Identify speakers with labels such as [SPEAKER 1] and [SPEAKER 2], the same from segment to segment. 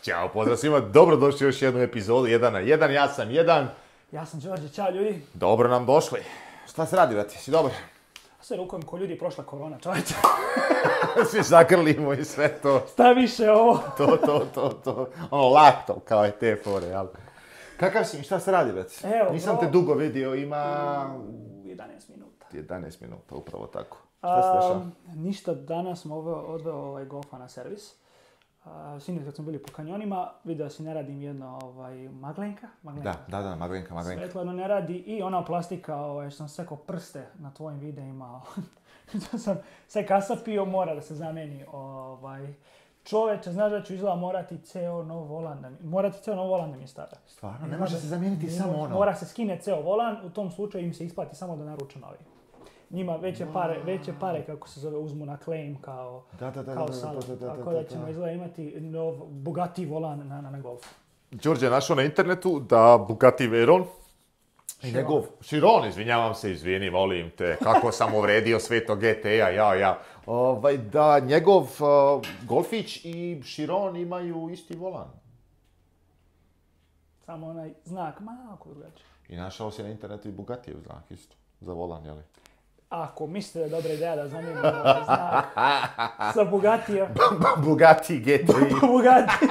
[SPEAKER 1] Ćao, pozdrav svima, dobrodošli u još jednu epizodu 1 na 1, ja sam jedan.
[SPEAKER 2] Ja sam Đorđe, čao ljudi.
[SPEAKER 1] Dobro nam došli. Šta se radi, vrati, si dobar?
[SPEAKER 2] se rukujem ko ljudi prošla korona, čovječe.
[SPEAKER 1] Svi zakrlimo i sve to.
[SPEAKER 2] Šta više ovo?
[SPEAKER 1] to, to, to, to. Ono, laptop, kao je te fore, jel? Kakav si mi, šta se radi,
[SPEAKER 2] vrati? Evo, Nisam te
[SPEAKER 1] dugo vidio, ima...
[SPEAKER 2] 11 minuta.
[SPEAKER 1] 11 minuta, upravo tako. Šta se dešava?
[SPEAKER 2] Ništa, danas smo odveo ovaj na servis. Uh, kad smo bili po kanjonima, vidio si ne radim jedno ovaj, maglenka, maglenka.
[SPEAKER 1] Da, da, da, maglenka, maglenka.
[SPEAKER 2] Svetlo jedno ne radi i ona plastika ovaj, što sam sekao prste na tvojim videima. što sam sve kasapio, mora da se zameni. Ovaj. Čoveče, znaš da ću izgleda morati ceo novo volan da mi, morati ceo volan mi stara.
[SPEAKER 1] Stvarno, ne može se zamijeniti samo ono.
[SPEAKER 2] Mora se skine ceo volan, u tom slučaju im se isplati samo da naruče novi njima veće pare, veće pare kako se zove uzmu na claim kao da, da, da, kao da, Tako da ćemo izgleda imati nov, bogatiji volan na, na, na golfu.
[SPEAKER 1] Đorđe našao na internetu da Bugatti Veyron i njegov, Širon, izvinjavam se, izvini, volim te, kako sam uvredio sveto gt ja, ja. Ovaj, da njegov uh, Golfić i Širon imaju isti volan.
[SPEAKER 2] Samo onaj znak, malo drugačiji.
[SPEAKER 1] I našao se na internetu i Bugatti znak isto, za volan, jeli?
[SPEAKER 2] Ako mislite da je dobra ideja da zamijenimo ovaj znak sa Bugatijem...
[SPEAKER 1] Bugatti G3.
[SPEAKER 2] Bugatti.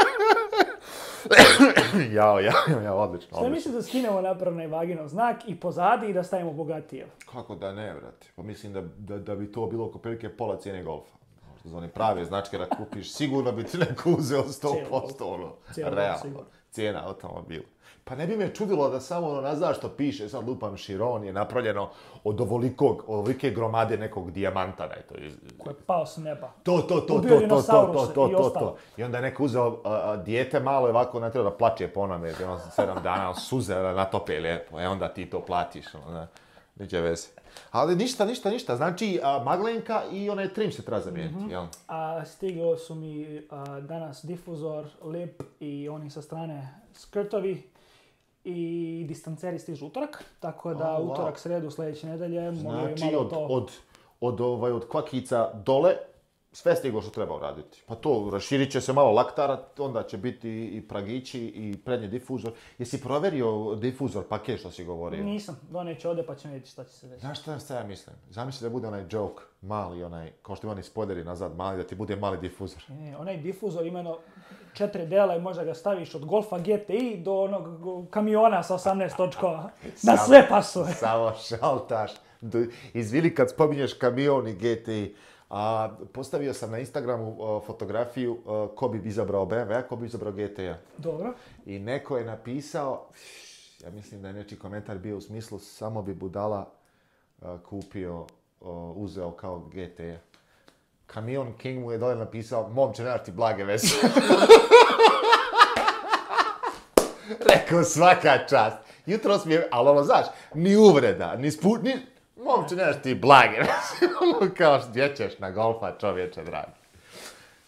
[SPEAKER 1] jao, jao, jao, odlično. Šta
[SPEAKER 2] mislite mislim da skinemo napravno i vaginov znak i pozadi i da stavimo Bugatijev?
[SPEAKER 1] Kako da ne, vrati. Pa mislim da, da, bi to bilo oko prilike pola cijene golfa. Možda za one prave značke da kupiš, sigurno bi ti neko uzeo 100%, ono, realno cijena automobila. Pa ne bi me čudilo da samo ono nazva što piše, sad lupam Širon, je napravljeno od ovolikog, ovolike gromade nekog dijamanta, da je to iz... Koji je
[SPEAKER 2] pao s neba. To,
[SPEAKER 1] to, to, to, to, to, to, to, to, to, I onda je neko uzeo dijete malo i ovako treba da plače po onome, ono sedam dana, suze na tope lijepo, e onda ti to platiš, ono, veze. Ali ništa, ništa, ništa. Znači, maglenka i onaj trim se treba zamijeniti, mm jel?
[SPEAKER 2] A, stiglo su mi danas difuzor, lip i oni sa strane skrtovi i distanceri stižu utorak, tako da oh, wow. utorak, sredu, sljedeće nedelje mogu
[SPEAKER 1] znači, malo od, to... Od, od, ovaj, od kvakica dole sve stiglo što treba uraditi. Pa to, raširit će se malo laktara onda će biti i pragići i prednji difuzor. Jesi provjerio difuzor paket što si govorio?
[SPEAKER 2] Nisam, donijet će ovdje pa ćemo vidjeti šta će se desiti.
[SPEAKER 1] Znaš šta, ja mislim? Zamisli da bude onaj joke, mali onaj, kao što ima oni spoderi nazad, mali, da ti bude mali difuzor. Ne,
[SPEAKER 2] onaj difuzor imeno četiri dela i možda ga staviš od Golfa GTI do onog kamiona sa 18 točkova. Na sve pasuje.
[SPEAKER 1] Samo šaltaš. Izvili kad spominješ kamion i GTI. A postavio sam na Instagramu e, fotografiju e, ko bi izabrao BMW, ko bi izabrao gt e.
[SPEAKER 2] Dobro.
[SPEAKER 1] I neko je napisao, ja mislim da je nečiji komentar bio u smislu samo bi budala kupio, uzeo kao GTA. Kamion King mu je dolje napisao, momče, nemaš ti blage veze. Rekao, svaka čast. Jutros mi je, ali ono, znaš, ni uvreda, ni, spu, momče, nemaš ti blage, ono kao što dječeš na golfa čovječe dragi.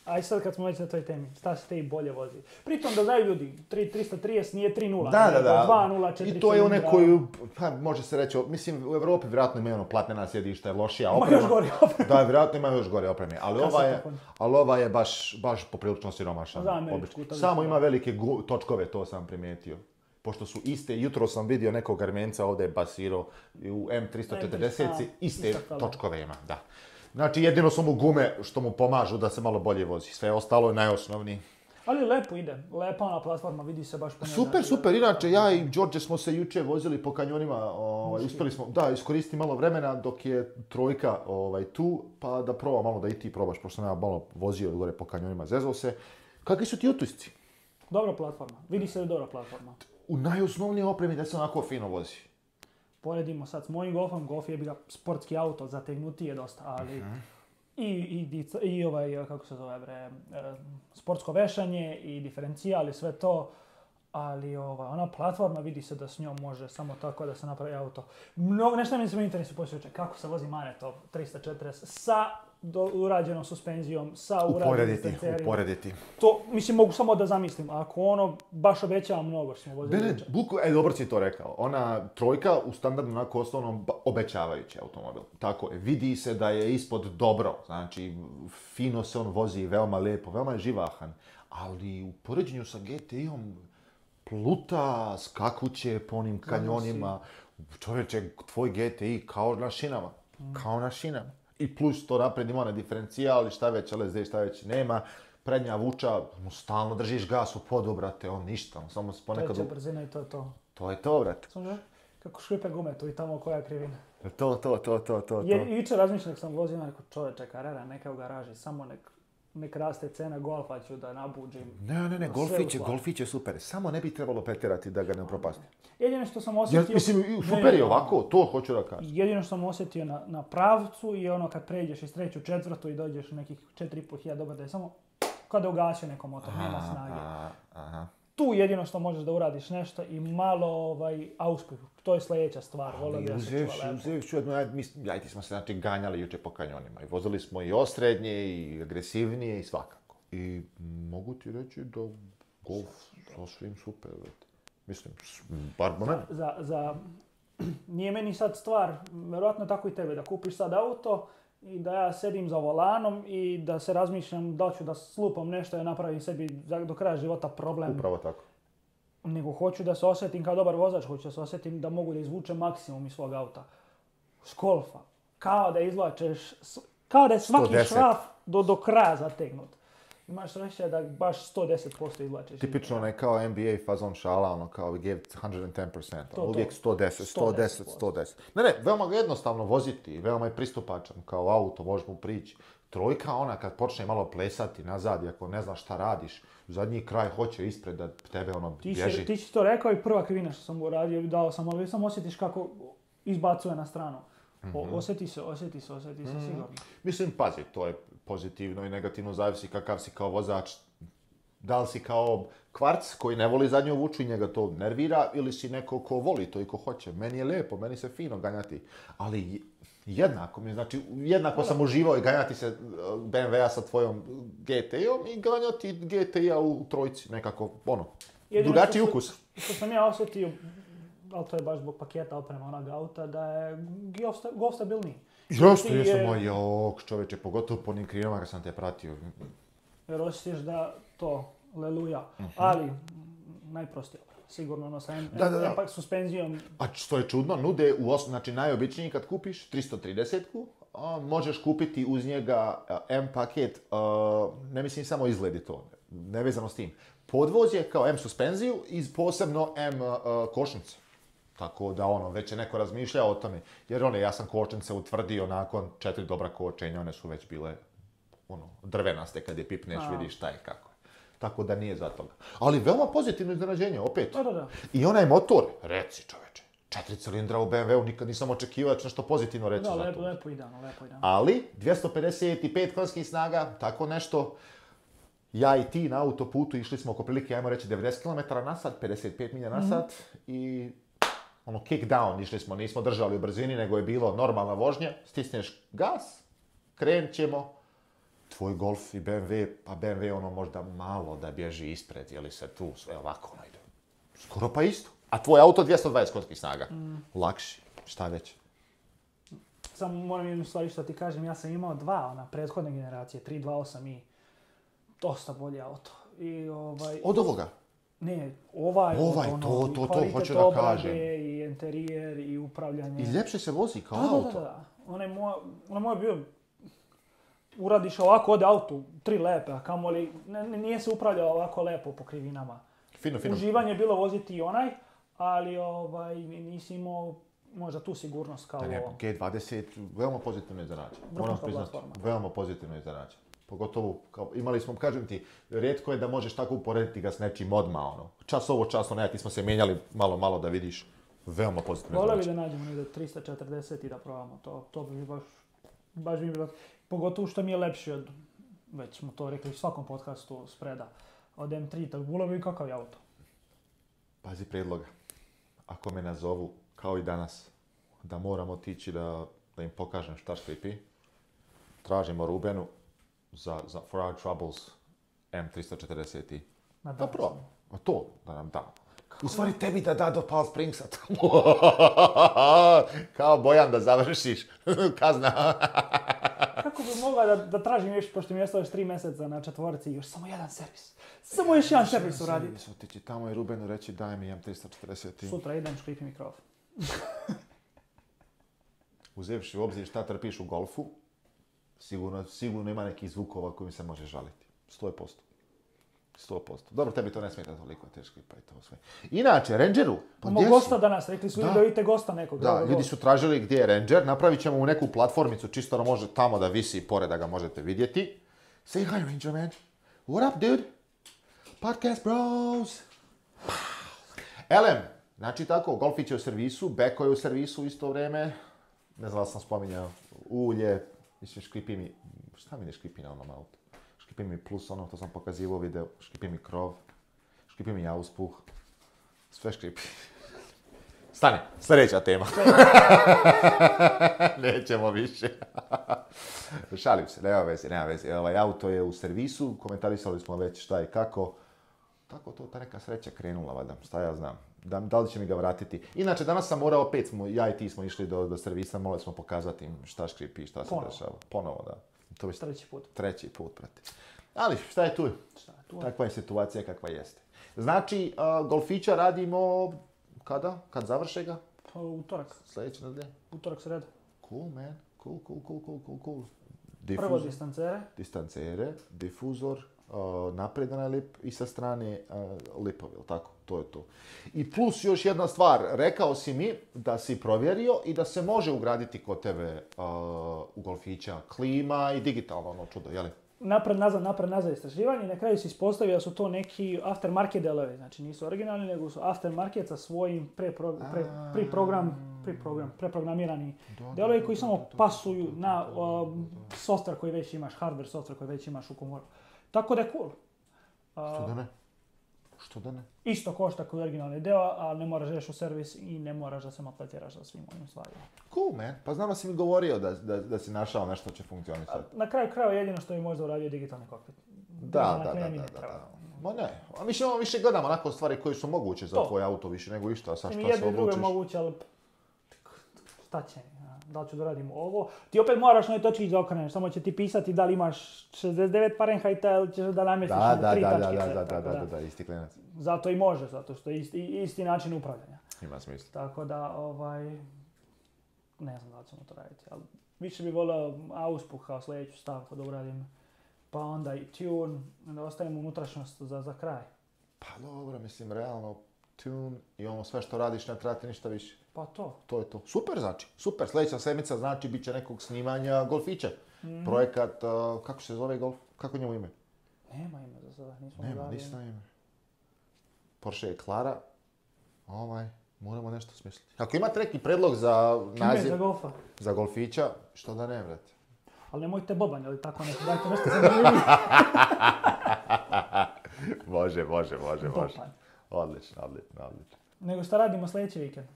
[SPEAKER 2] Aj sad kad smo već na toj temi, šta se te i bolje vozi. Pritom da znaju ljudi, 330 nije 3-0, da, da, da. 2-0,
[SPEAKER 1] I to je one koji pa, može se reći, mislim u Europi vjerojatno imaju ono platnena sjedišta, je lošija
[SPEAKER 2] oprema. Ima još gori opreme.
[SPEAKER 1] Da, vjerojatno ima još gore opreme, ali ova je, ali ova je baš, baš poprilično siromašana. Samo ima velike točkove, to sam primijetio pošto su iste, jutro sam vidio nekog Armenca ovdje basirao u M340, iste točkove ima, da. Znači jedino su mu gume što mu pomažu da se malo bolje vozi, sve
[SPEAKER 2] ostalo je najosnovniji. Ali
[SPEAKER 1] lepo
[SPEAKER 2] ide, lepa ona platforma, vidi se baš po Super, znači, super,
[SPEAKER 1] inače ja i Đorđe smo se juče vozili po kanjonima, ovaj, smo, da, iskoristi malo vremena dok je trojka ovaj, tu, pa da proba malo da i ti probaš, pošto sam ja malo vozio gore po kanjonima, zezao se. Kakvi su ti utisci?
[SPEAKER 2] Dobra platforma, vidi se da je dobra platforma
[SPEAKER 1] u najosnovnijoj opremi da se onako fino vozi.
[SPEAKER 2] Poredimo sad s mojim golfom, golf je bila sportski auto, zategnutiji je dosta, ali i, i, i, ovaj, kako se zove bre, e, sportsko vešanje i diferencijal i sve to, ali ova, ona platforma vidi se da s njom može samo tako da se napravi auto. Mnogo, nešto mi se meni interesi posjeća, kako se vozi Manetov 340 sa do, urađenom suspenzijom, sa
[SPEAKER 1] uporediti, uporediti.
[SPEAKER 2] To, mislim, mogu samo da zamislim, ako ono, baš obećava mnogo smo
[SPEAKER 1] vozili. Bene, buku, e, dobro si to rekao, ona trojka u standardno onako osnovno obećavajući automobil. Tako je, vidi se da je ispod dobro, znači, fino se on vozi, veoma lijepo, veoma je živahan, ali u poređenju sa GTI-om pluta, skakuće po onim kanjonima, čovječe, tvoj GTI kao na šinama, kao na šinama i plus to napred ima onaj diferencijal i šta već LSD šta već nema. Prednja vuča, ono, stalno držiš gas u podu, brate, on ništa, on samo se ponekad...
[SPEAKER 2] Treća brzina i to je to.
[SPEAKER 1] To je to, brate. Služa,
[SPEAKER 2] kako škripe gume to i tamo koja krivina.
[SPEAKER 1] To, to, to, to, to, to.
[SPEAKER 2] I jučer razmišljam sam vozio, neko čoveče, karera, neka u garaži, samo nek ne kraste cena golfa ću da nabuđim.
[SPEAKER 1] Ne, ne, ne, golfić je, golfić super. Samo ne bi trebalo pretjerati da ga ne propasti.
[SPEAKER 2] Jedino što sam osjetio... Ja,
[SPEAKER 1] mislim, super je ovako, to hoću da kažem.
[SPEAKER 2] Jedino što sam osjetio na, na pravcu je ono kad pređeš iz treću, četvrtu i dođeš nekih četiri i hiljada da je samo kada ugasio nekom motor, nema snage. Aha, aha tu jedino što možeš da uradiš nešto i malo ovaj, auspuh. To je sljedeća stvar.
[SPEAKER 1] Ali
[SPEAKER 2] da
[SPEAKER 1] mi, smo se znači ganjali juče po kanjonima. I vozili smo i osrednje, i agresivnije, i svakako. I mogu ti reći da golf sasvim super. Vet. Mislim, bar
[SPEAKER 2] za, za, za, nije meni sad stvar, verovatno tako i tebe, da kupiš sad auto, i da ja sedim za volanom i da se razmišljam da ću da slupam nešto i napravim sebi do kraja života problem.
[SPEAKER 1] Upravo tako.
[SPEAKER 2] Nego hoću da se osjetim kao dobar vozač, hoću da se osjetim da mogu da izvučem maksimum iz svog auta. S Kao da izvlačeš, kao da je svaki šraf do, do kraja zategnut imaš sreće da baš 110% izvlačeš.
[SPEAKER 1] Tipično onaj kao NBA fazon šala, ono kao we gave 110%, ono, to, uvijek 110, 110, 110. Ne, ne, veoma jednostavno voziti, veoma je pristupačan kao auto, možeš mu prići. Trojka ona kad počne malo plesati nazad, ako ne znaš šta radiš, zadnji kraj hoće ispred da tebe ono ti bježi. Si,
[SPEAKER 2] ti si to rekao i prva krivina što sam uradio, dao sam, ali sam osjetiš kako izbacuje na stranu. mm Osjeti se, osjeti se, osjeti se
[SPEAKER 1] mm-hmm.
[SPEAKER 2] sigurno.
[SPEAKER 1] Mislim, pazi, to je pozitivno i negativno zavisi kakav si kao vozač. Da li si kao kvarc koji ne voli zadnju vuču i njega to nervira ili si neko ko voli to i ko hoće. Meni je lijepo, meni se fino ganjati, ali jednako mi je, znači jednako sam uživao i ganjati se BMW-a sa tvojom GT-om i ganjati GT-a u trojci nekako, ono, drugačiji ukus.
[SPEAKER 2] Što sam ja osjetio, ali to je baš zbog paketa oprema onog auta, da je golf stabilniji.
[SPEAKER 1] Znači, je... jesam moj, jok, čoveče, pogotovo po onim krinama kad sam te pratio.
[SPEAKER 2] Jer da to, leluja, mhm. ali najprostije sigurno ono sa da, da, suspenzijom.
[SPEAKER 1] A što je čudno, nude u znači najobičniji kad kupiš 330-ku, možeš kupiti uz njega M paket, ne mislim samo izgledi to, nevezano s tim. Podvoz je kao M suspenziju i posebno M košnicu. Tako da ono, već je neko razmišljao o tome. Jer one, ja sam se utvrdio nakon četiri dobra kočenja, one su već bile ono, drvenaste kad je pipneš, A. vidiš šta je kako. Tako da nije za toga. Ali veoma pozitivno iznenađenje, opet.
[SPEAKER 2] Da, da, da.
[SPEAKER 1] I onaj motor, reci čoveče, četiri cilindra u BMW-u, nikad nisam očekivao da će nešto pozitivno reći da, za
[SPEAKER 2] lepo, to. lepo
[SPEAKER 1] idealno,
[SPEAKER 2] lepo idealno.
[SPEAKER 1] Ali, 255 konjskih snaga, tako nešto, ja i ti na autoputu išli smo oko prilike, ajmo reći, 90 km na sat, 55 milja na mhm. i ono kick down išli smo, nismo držali u brzini, nego je bilo normalna vožnja, stisneš gas, ćemo, tvoj Golf i BMW, pa BMW ono možda malo da bježi ispred, je se tu, sve ovako ono ide. Skoro pa isto. A tvoj auto 220 konskih snaga. Mm. Lakši, šta već.
[SPEAKER 2] Samo moram jednu stvari što ti kažem, ja sam imao dva, ona prethodne generacije, 328i. Dosta bolje auto. I, ovaj...
[SPEAKER 1] Od ovoga?
[SPEAKER 2] Ne, ovaj,
[SPEAKER 1] ovaj ono, to, to, to da kaže.
[SPEAKER 2] i interijer i upravljanje.
[SPEAKER 1] I ljepše se vozi kao da, auto. Da,
[SPEAKER 2] da, da. je moj, ono je bio uradiš ovako, ode auto, tri lepe, a kamoli, nije se upravljao ovako lepo po krivinama. Uživanje je bilo voziti i onaj, ali ovaj, nisi imao možda tu sigurnost kao... Da
[SPEAKER 1] G20 veoma pozitivno iznenađen. Moram priznati, veoma pozitivno iznenađen. Pogotovo, kao, imali smo, kažem ti, rijetko je da možeš tako uporediti ga s nečim odma, ono. Čas ovo, čas ono, ti smo se mijenjali malo, malo da vidiš. Veoma pozitivno
[SPEAKER 2] Volio da nađemo negdje 340 i da probamo to. To bi baš, baš bi bilo, pogotovo što mi je lepši od, već smo to rekli u svakom podcastu spreda, od M3, tako bilo bi kakav je auto.
[SPEAKER 1] Pazi predloga. Ako me nazovu, kao i danas, da moram otići da, da im pokažem šta škripi, tražimo Rubenu, za, za For Our Troubles M340. Na da, a to da nam da. U stvari tebi da da do Palm Springsa Kao Bojan da završiš. Kazna.
[SPEAKER 2] Kako bi mogla da, da tražim još, pošto mi je ostalo još tri mjeseca na četvorci, još samo jedan servis. Samo još jedan servis uraditi. Samo
[SPEAKER 1] će tamo i Rubenu reći daj mi M340.
[SPEAKER 2] Sutra idem, škripi mikrofon.
[SPEAKER 1] Uzevši u obzir šta trpiš u golfu, sigurno, sigurno ima nekih zvukova kojim se može žaliti. 100%. 100%. Dobro, tebi to ne smeta toliko teško pa je to sve. Inače, Rangeru,
[SPEAKER 2] pa gdje gosta danas, rekli su da. gosta nekog.
[SPEAKER 1] Da, ljudi gost. su tražili gdje je Ranger, napravit ćemo mu neku platformicu, čisto ono može tamo da visi pored da ga možete vidjeti. Say hi Ranger man, what up dude? Podcast bros! Elem, znači tako, Golfić je u servisu, Beko je u servisu isto vrijeme. Ne znam da sam spominjao, ulje, Mislim, škripi mi, šta mi ne škripi na onom autu? Škripi mi plus ono što sam pokazivao video, škripi mi krov, škripi mi auspuh, sve škripi. Stane, sljedeća tema. Nećemo više. Šalim se, nema veze, nema veze. Ovaj auto je u servisu, komentarisali smo već šta i kako. Tako to, ta neka sreća krenula, valjda, šta ja znam da, li će mi ga vratiti. Inače, danas sam morao, opet smo, ja i ti smo išli do, do servisa, morali smo pokazati im šta škripi, šta se dešava.
[SPEAKER 2] Ponovo, da. To je treći put.
[SPEAKER 1] Treći put, prati. Ali, šta je tu? Šta je tu? Takva je situacija kakva jeste. Znači, uh, golfića radimo kada? Kad završe ga?
[SPEAKER 2] Pa, utorak.
[SPEAKER 1] Sljedeće nedelje?
[SPEAKER 2] Utorak sreda.
[SPEAKER 1] Cool, man. Cool, cool, cool, cool, cool, cool.
[SPEAKER 2] Prvo distancere.
[SPEAKER 1] Distancere, difuzor, napredan lip i sa strane e, lipovi, tako? To je to. I plus još jedna stvar, rekao si mi da si provjerio i da se može ugraditi kod tebe e, u golfića klima i digitalno ono čudo, jeli?
[SPEAKER 2] napred nazad, napred nazad istraživanje i na kraju se ispostavio da su to neki aftermarket delovi, znači nisu originalni, nego su aftermarket sa svojim preprogramirani delovi koji samo pasuju na software koji već imaš, hardware software koji već imaš u komoru. Tako da je cool.
[SPEAKER 1] što da ne? Što da ne?
[SPEAKER 2] Isto košta kao originalni deo, ali ne moraš reći u servis i ne moraš da se mapletiraš za svim onim stvarima.
[SPEAKER 1] Cool, man. Pa znamo si mi govorio da, da, da si našao nešto će funkcionisati.
[SPEAKER 2] Na kraju kraja jedino što je možda uradio digitalni kokpit.
[SPEAKER 1] Da, da, da, da, da, da. Ma ne, a mi više gledamo onako stvari koje su moguće za to. tvoj auto više nego išta, sa šta se odlučiš. Mi jedno i drugo je moguće,
[SPEAKER 2] ali šta će da li ću da radim ovo. Ti opet moraš onoj točki zaokreneš, samo će ti pisati da li imaš 69 Fahrenheita ili ćeš da namjestiš da, na tri
[SPEAKER 1] da, Da, da, da, da, da, da, isti klinac.
[SPEAKER 2] Zato i može, zato što je isti, isti način upravljanja.
[SPEAKER 1] Ima smisla.
[SPEAKER 2] Tako da, ovaj, ne znam da li ćemo to raditi, ali više bi volio auspuh kao sljedeću stavku da uradim. Pa onda i tune, onda ostavim unutrašnjost za, za kraj.
[SPEAKER 1] Pa dobro, mislim, realno tune i ono sve što radiš ne trati ništa više.
[SPEAKER 2] Pa to.
[SPEAKER 1] To je to. Super znači, super. Sljedeća sedmica znači bit će nekog snimanja golfića. Mm. Projekat, uh, kako se zove golf, kako njemu ime?
[SPEAKER 2] Nema ime za sada,
[SPEAKER 1] nismo Nema, nisam ime. Porsche je Klara. Ovaj, moramo nešto smisliti. Ako imate neki predlog za naziv...
[SPEAKER 2] za golfa?
[SPEAKER 1] Za golfića, što da ne, vrati.
[SPEAKER 2] Ali nemojte boban, ali tako nešto, dajte nešto
[SPEAKER 1] Bože, bože, Bože bože, može. Odlično, odlično, odlično.
[SPEAKER 2] Nego što radimo sljedeći vikend?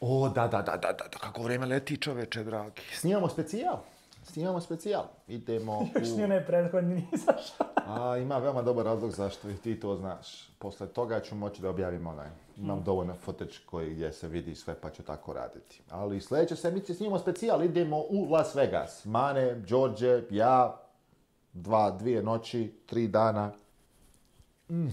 [SPEAKER 1] O, da, da, da, da, da, kako vrijeme leti čoveče, dragi. Snimamo specijal. Snimamo specijal. Idemo
[SPEAKER 2] u... Još nije prethodni
[SPEAKER 1] A, ima veoma dobar razlog zašto i ti to znaš. Posle toga ću moći da objavim onaj. Imam mm. dovoljno koji gdje se vidi sve pa ću tako raditi. Ali sljedeće sedmice snimamo specijal. Idemo u Las Vegas. Mane, Đorđe, ja, dva, dvije noći, tri dana.
[SPEAKER 2] Mm.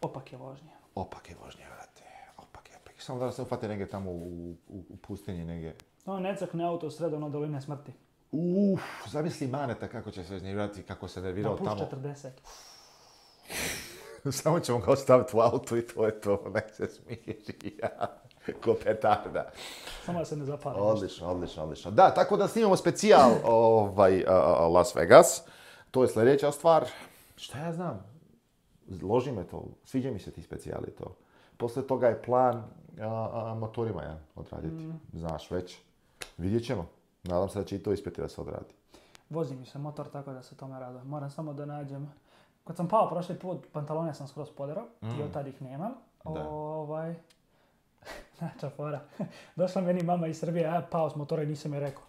[SPEAKER 2] Opake vožnje.
[SPEAKER 1] Opake vožnje, vrati. Opake, opak. Samo da se ufate negdje tamo u, u, u pustinji, negdje.
[SPEAKER 2] No, cakne auto sred ono doline smrti.
[SPEAKER 1] Uff, zamisli Maneta kako će se iznivljati, kako se nervirao tamo.
[SPEAKER 2] Da, plus
[SPEAKER 1] 40. Samo ćemo ga ostaviti u auto i to je to, nek se smiri, ko petarda.
[SPEAKER 2] Samo da se ne zapali.
[SPEAKER 1] Odlično, odlično, odlično. Da, tako da snimamo specijal ovaj, uh, Las Vegas. To je sljedeća stvar. Šta ja znam, loži me to, sviđa mi se ti specijali to. Poslije toga je plan a, a, ja, odraditi, mm. znaš već. Vidjet ćemo. Nadam se da će i to ispjeti da se odradi.
[SPEAKER 2] Vozi mi se motor tako da se tome rado. Moram samo da nađem. Kad sam pao prošli put, pantalone sam skroz poderao mm. i od tad ih nemam. Da. Ovaj... Nača fora. Došla meni mama iz Srbije, a pao s motora i nisam je rekao.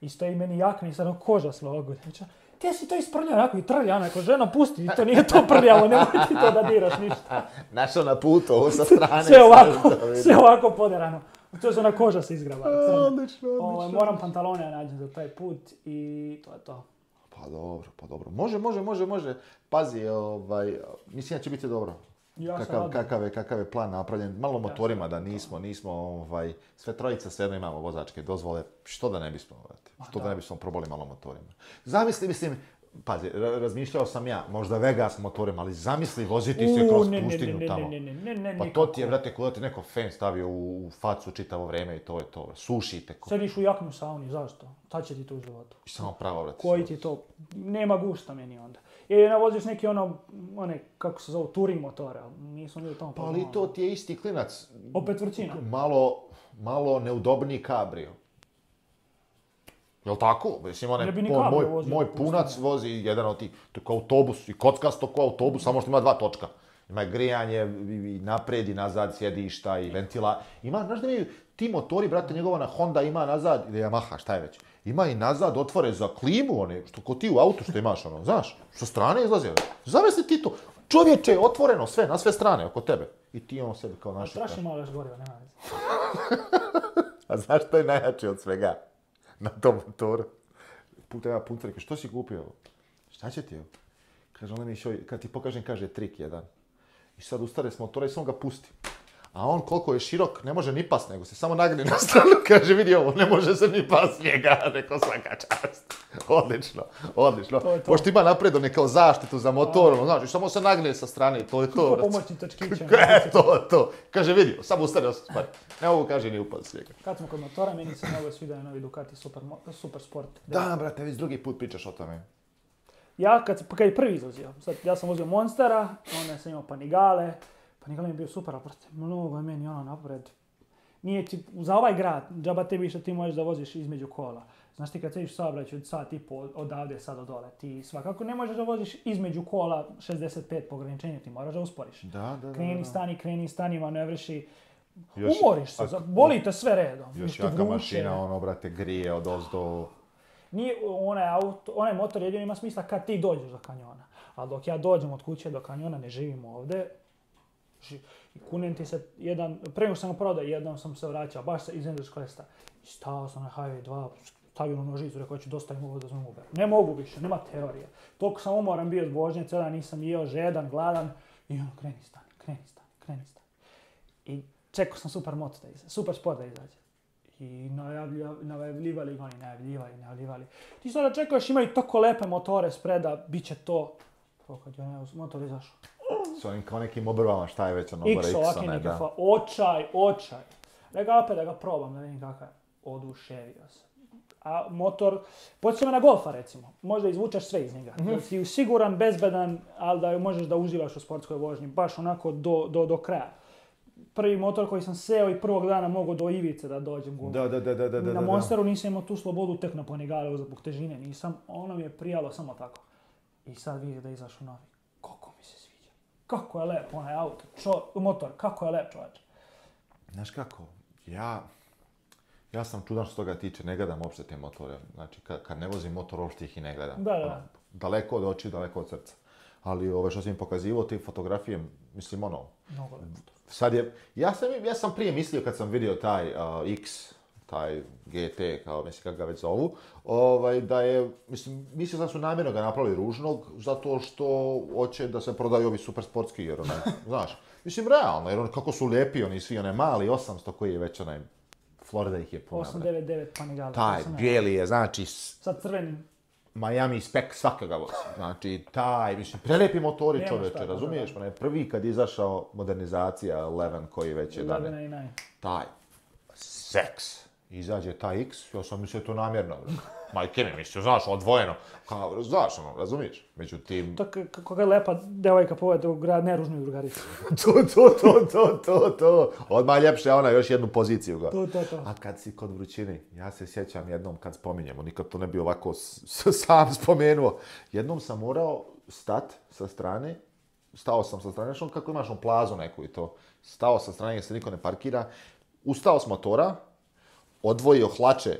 [SPEAKER 2] I meni jakni i sad ono, koža slogu ti si to isprljao onako i trljao? onako, ženo, pusti, to nije to prljavo, nemoj ti to da diraš ništa.
[SPEAKER 1] Našao na putu, ovo sa strane. Sve
[SPEAKER 2] ovako, sve ovako poderano. To je ona koža se izgrava.
[SPEAKER 1] Odlično, ovaj, odlično.
[SPEAKER 2] Moram pantalone nađem za taj put i to je to.
[SPEAKER 1] Pa dobro, pa dobro. Može, može, može, može. Pazi, ovaj, mislim da će biti dobro. Ja kakav, kakav, je, kakav je plan napravljen, malo motorima da nismo, nismo, ovaj, sve trojica sve jedno imamo vozačke dozvole, što da ne bismo, ovaj. To da ne bismo probali malo motorima. Zamisli, mislim, Pazi, razmišljao sam ja, možda Vegas motorima, ali zamisli voziti se kroz pustinju tamo. Pa to ti je, vrate, kuda ti neko fan stavio u facu čitavo vrijeme i to je to. Sušite. te ko.
[SPEAKER 2] Sediš u jaknu sauni, zašto? Ta će ti to životu.
[SPEAKER 1] I samo pravo, vrate.
[SPEAKER 2] Koji ti to, nema gusta meni onda. Ili navoziš neki ono, one, kako se zove, turing motora. nisam nije tamo
[SPEAKER 1] Pa ali to ti je isti klinac.
[SPEAKER 2] Opet vrcina.
[SPEAKER 1] Malo, malo neudobniji kabrio. Jel tako? Mislim, moj, moj punac vozi jedan od tih, to je kao autobus, i kockasto kao autobus, samo što ima dva točka. Ima grijanje, i napred i nazad sjedišta i ventila. Ima, znaš da mi ti motori, brate, njegova Honda ima nazad, ili Yamaha, šta je već, ima i nazad otvore za klimu, one, što ko ti u autu što imaš, ono, znaš, što strane izlaze. Ono. Zamisli ti to, čovječe otvoreno sve, na sve strane, oko tebe. I ti on sebi kao naši...
[SPEAKER 2] Strašno malo
[SPEAKER 1] goriva, nema A znaš što je najjače od
[SPEAKER 2] svega?
[SPEAKER 1] na tom motoru. ja punca rekao, što si kupio Šta će ti ovo? Kaže, ona mi kad ti pokažem, kaže trik jedan. I sad ustare s motora i sam ga pusti a on koliko je širok, ne može ni pas, nego se samo nagni na stranu, kaže, vidi ovo, ne može se ni pas njega, neko svaka čast. Odlično, odlično. Pošto ima napred, kao zaštitu za motor, znaš, samo se nagne sa strane to je to.
[SPEAKER 2] Kako pomoćni točkiće.
[SPEAKER 1] E, to, to. Kaže, vidi, samo ustane, Ne mogu, kaže, ni upad njega.
[SPEAKER 2] Kad smo kod motora, meni se mnogo novi Ducati super, Sport. Da,
[SPEAKER 1] brate, već drugi put pričaš o tome.
[SPEAKER 2] Ja, kad, kad je prvi izlazio, sad, ja sam uzio Monstera, onda sam imao Panigale, pa mi je bio super, ali mnogo je meni ono napred. Nije ti, za ovaj grad, džaba tebi što ti možeš da voziš između kola. Znaš ti kad se u saobraćaj od sat i pol, odavde sad dole, ti svakako ne možeš da voziš između kola 65 po ograničenju, ti moraš da usporiš.
[SPEAKER 1] Da, da, da.
[SPEAKER 2] Kreni, stani, kreni, stani, manevriši. Još, Umoriš se, boli te sve redom.
[SPEAKER 1] Još jaka mašina, ono, brate, grije od ozdo.
[SPEAKER 2] Nije onaj, auto, onaj motor jedino ima smisla kad ti dođeš do kanjona. Ali dok ja dođem od kuće do kanjona, ne živim ovdje, Znači, I kunem ti se jedan, prema sam ga prodao, jednom sam se vraćao, baš se iz Enders Questa. I stao sam na Highway 2, stavio na nožicu, rekao ću dosta im ovo da znam Uber. Ne mogu više, nema teorije. Toliko sam umoran bio od vožnje, cijela nisam jeo, žedan, gladan. I ono, kreni stani, kreni stani, kreni stani. I čekao sam super moc da izađe, super sport da izađe. I najavljivali ga oni, najavljivali, najavljivali. Ti sada čekaš, imaju tako lepe motore spreda, bit će to. To kad je motor izašao.
[SPEAKER 1] S onim kao nekim obrvama, šta je već ono,
[SPEAKER 2] X, fa... Očaj, očaj. ga opet da ga probam, da vidim kakav je. Oduševio A motor, podsjeća me na golfa recimo, možda izvučeš sve iz njega. Mm si siguran, bezbedan, ali da možeš da uživaš u sportskoj vožnji, baš onako do, do, do kraja prvi motor koji sam seo i prvog dana mogao do ivice da dođem
[SPEAKER 1] u da, da, da,
[SPEAKER 2] da, Na Monsteru nisam imao tu slobodu, tek na Ponigale, zbog težine nisam. Ono mi je prijalo samo tako. I sad vidi da izašu novi. Kako je lep onaj auto, čo, motor, kako je lep čovječ.
[SPEAKER 1] Znaš kako, ja... Ja sam čudan što ga tiče, ne gledam uopšte te motore. Znači, kad, kad ne vozim motor, uopšte ih i ne gledam.
[SPEAKER 2] Da, da. Ono,
[SPEAKER 1] daleko od oči, daleko od srca. Ali ove što sam im pokazivo, te fotografije, mislim ono... Mnogo Sad je, ja sam, ja sam prije mislio kad sam vidio taj uh, X, taj GT, kao mislim kako ga već zovu, ovaj, da je, mislim, mislim da su namjerno ga napravili ružnog, zato što hoće da se prodaju ovi super sportski, jer onaj, znaš, mislim, realno, jer ono, kako su lijepi oni svi, onaj mali 800 koji je već onaj, Florida ih je
[SPEAKER 2] puno. 899 Panigale.
[SPEAKER 1] Taj, bijeli je, znači...
[SPEAKER 2] Sa crvenim.
[SPEAKER 1] Miami spek svaka ga Znači, taj, mislim, prelijepi motori Nema čoveče, šta, pa razumiješ? Onaj prvi kad je izašao modernizacija Eleven koji već je Taj,
[SPEAKER 2] seks
[SPEAKER 1] izađe taj X, ja sam mislio to namjerno. Ono. Majke mi mislio, znaš, odvojeno. Ono, kao, znaš, ono, razumiješ? Međutim...
[SPEAKER 2] To kako je lepa devojka povede u grad neružnoj drugarici.
[SPEAKER 1] to, to, to, to, to, to. Odmah ljepše ona još jednu poziciju ga. To,
[SPEAKER 2] to, to.
[SPEAKER 1] A kad si kod vrućini, ja se sjećam jednom kad spominjemo, nikad to ne bi ovako sam spomenuo. Jednom sam morao stat sa strane, stao sam sa strane, što ono, kako imaš on plazu neku i to. Stao sa strane jer se niko ne parkira. Ustao s motora, odvojio hlače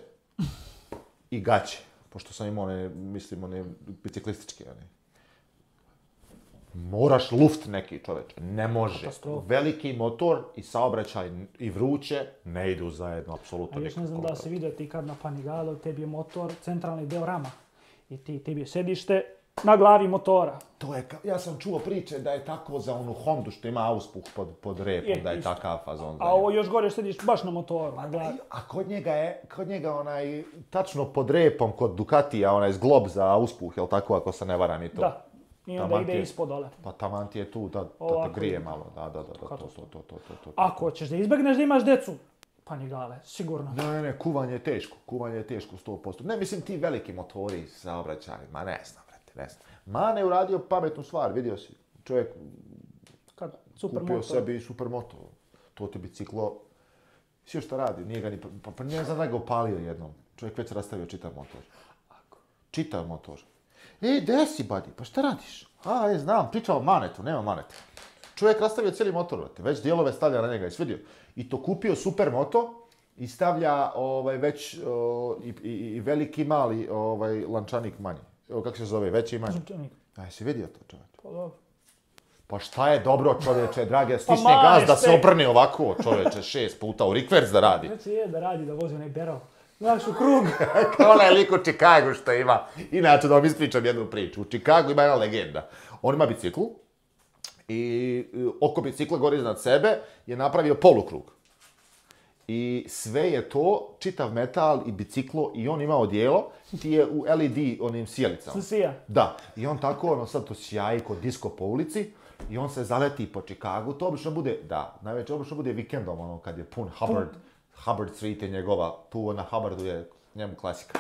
[SPEAKER 1] i gaće. Pošto sam imao one, mislim, one biciklističke, Moraš luft neki čovjek, ne može. Veliki motor i saobraćaj i vruće ne idu zajedno, apsolutno
[SPEAKER 2] nikako. ne znam da se vidio ti kad na Panigalo, tebi je motor centralni deo rama. I ti, tebi je sedište, na glavi motora.
[SPEAKER 1] To je, ja sam čuo priče da je tako za onu Hondu što ima auspuh pod, pod repom, da je takav fazon.
[SPEAKER 2] A ovo još gore sediš baš na motoru, glavi.
[SPEAKER 1] Pa a kod njega je, kod njega onaj, tačno pod repom, kod Ducatija, onaj zglob za auspuh, jel tako, ako se ne varam
[SPEAKER 2] i
[SPEAKER 1] to? Da.
[SPEAKER 2] I onda ide ispod dole.
[SPEAKER 1] Pa tamant je tu, da, da te grije malo, ono, da, da, da, to, to,
[SPEAKER 2] to, to, Ako hoćeš da izbegneš da imaš decu, pa ni glave, sigurno.
[SPEAKER 1] Ne, ne, kuvanje je teško, kuvanje je teško 100%. Ne, mislim ti veliki motori sa obraćajima, ne znam ne Mane je uradio pametnu stvar, vidio si. Čovjek Kad? Supermoto. kupio sebi supermoto. To ti biciklo. Svi šta radi, nije ga ni... Pa, pa ne znam da opalio jednom. Čovjek već rastavio čitav motor. Čitav motor. E, gdje si, buddy? Pa šta radiš? A, je, znam, pričao manetu, nema Manete. Čovjek rastavio cijeli motor, već dijelove stavlja na njega, isvidio. I to kupio supermoto, i stavlja ovaj, već i, i, veliki mali ovaj, lančanik manji kako se zove, veće ima. A, si vidio to čovječe? Pa dobro. Pa šta je dobro čovječe, drage, stisne pa gaz da se obrne ovako čovječe, šest puta u rikvers da radi.
[SPEAKER 2] Već znači, je da radi, da vozi onaj berao. Znaš, u krug.
[SPEAKER 1] Kao onaj lik u Čikagu što ima. Inače, da vam ispričam jednu priču. U Čikagu ima jedna legenda. On ima biciklu i e, oko bicikla gore iznad sebe je napravio polukrug. I sve je to, čitav metal i biciklo i on ima odijelo, ti je u LED onim sjelicama.
[SPEAKER 2] Sija.
[SPEAKER 1] Da. I on tako, ono sad to sjaji kod disko po ulici. I on se zaleti po Čikagu, to obično bude, da, najveće obično bude vikendom, ono, kad je pun Hubbard, pun. Hubbard Street je njegova, tu na Hubbardu je njemu klasika.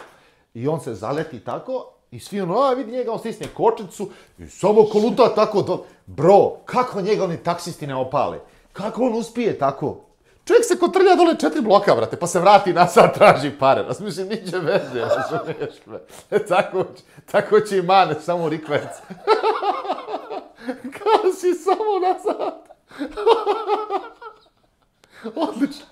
[SPEAKER 1] I on se zaleti tako, i svi ono, a vidi njega, on stisne kočnicu, i samo koluta tako do... Bro, kako njega oni taksisti ne opale? Kako on uspije tako? Čovjek se kotrlja dole četiri bloka, brate, pa se vrati na sad traži pare. mislim niđe veze, razumiješ me. E, tako, tako će i mane, samo rikvec. si samo nazad. Odlično.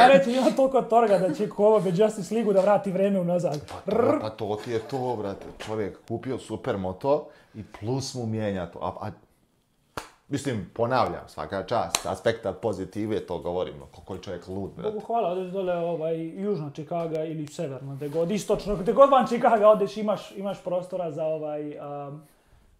[SPEAKER 2] Ja reći, imam toliko torga da će kova be Justice Ligu da vrati vreme unazad.
[SPEAKER 1] Pa, to, pa, pa to ti je to, brate. Čovjek kupio super moto i plus mu mijenja to. A, a Mislim, ponavljam, svaka čast, aspekta pozitive, to govorimo, koliko je čovjek lud, brate.
[SPEAKER 2] Bogu hvala, odeš dole ovaj, južno Čikaga ili severno, gde god, istočno, gde god van Čikaga odeš, imaš, imaš prostora za ovaj,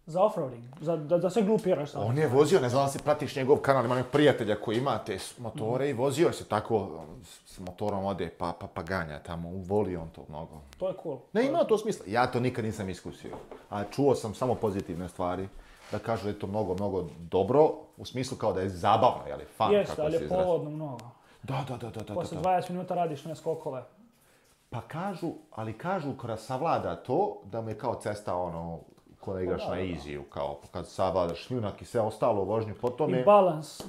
[SPEAKER 2] za offroading, za, da, da se glupiraš
[SPEAKER 1] On je vozio, ne znam da si pratiš njegov kanal, ima prijatelja koji ima te motore i vozio se tako, ono, s motorom ode pa, pa, pa ganja tamo, voli on to mnogo.
[SPEAKER 2] To je cool.
[SPEAKER 1] Ne, ima to smisla. Ja to nikad nisam iskusio, a čuo sam samo pozitivne stvari da kažu da je to mnogo, mnogo dobro, u smislu kao da je zabavno, jel,
[SPEAKER 2] fun, Jeste, ali je povodno mnogo.
[SPEAKER 1] Da, da, da, da, da.
[SPEAKER 2] 20 minuta radiš na skokove.
[SPEAKER 1] Pa kažu, ali kažu kada savlada to, da mu je kao cesta ono, ko igraš pa na iziju, kao pa kad savladaš šljunak i sve ostalo u vožnju po tome.
[SPEAKER 2] I balans.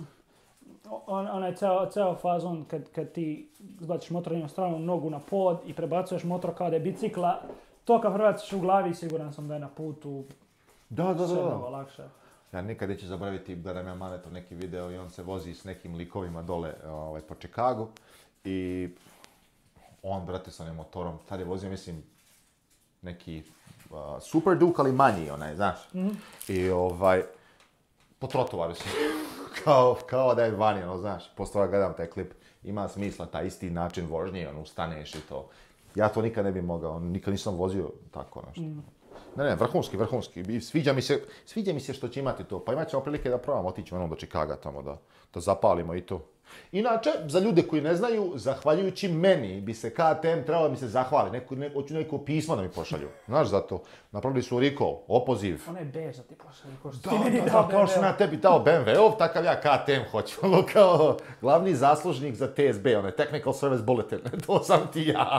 [SPEAKER 2] On, onaj ceo, ceo fazon kad, kad ti zbaciš na stranu nogu na pod i prebacuješ motor kao da je bicikla, to kad vratiš u glavi siguran sam da je na putu
[SPEAKER 1] da, da, da. Sve
[SPEAKER 2] lakše.
[SPEAKER 1] Ja nikad neću zaboraviti da nam je maneto neki video i on se vozi s nekim likovima dole ovaj, po Chicagu. I on, brate, sa onim motorom, tad je vozio, mislim, neki super duk, ali manji onaj, znaš. Mhm. I ovaj, po trotovaru se, kao, kao da je vani, ono, znaš. Posto gledam taj klip, ima smisla taj isti način vožnje, on ustaneš i to. Ja to nikad ne bi mogao, nikad nisam vozio tako nešto. Mhm. Ne, ne, vrhunski, vrhunski. sviđa mi se, sviđa mi se što će imati to. Pa imat ćemo prilike da probamo otići onom do Čikaga tamo da, da zapalimo i to. Inače, za ljude koji ne znaju, zahvaljujući meni bi se KTM trebalo mi se zahvali. Neko, ne, hoću neko pismo da mi pošalju. Znaš za to? Napravili su Riko, opoziv. bež da
[SPEAKER 2] ti
[SPEAKER 1] pošalju, ko što
[SPEAKER 2] ti
[SPEAKER 1] da, da, kao što tebi dao BMW-ov, takav ja KTM hoću. Ono kao glavni zaslužnik za TSB, onaj Technical Service Bulletin. to sam ti ja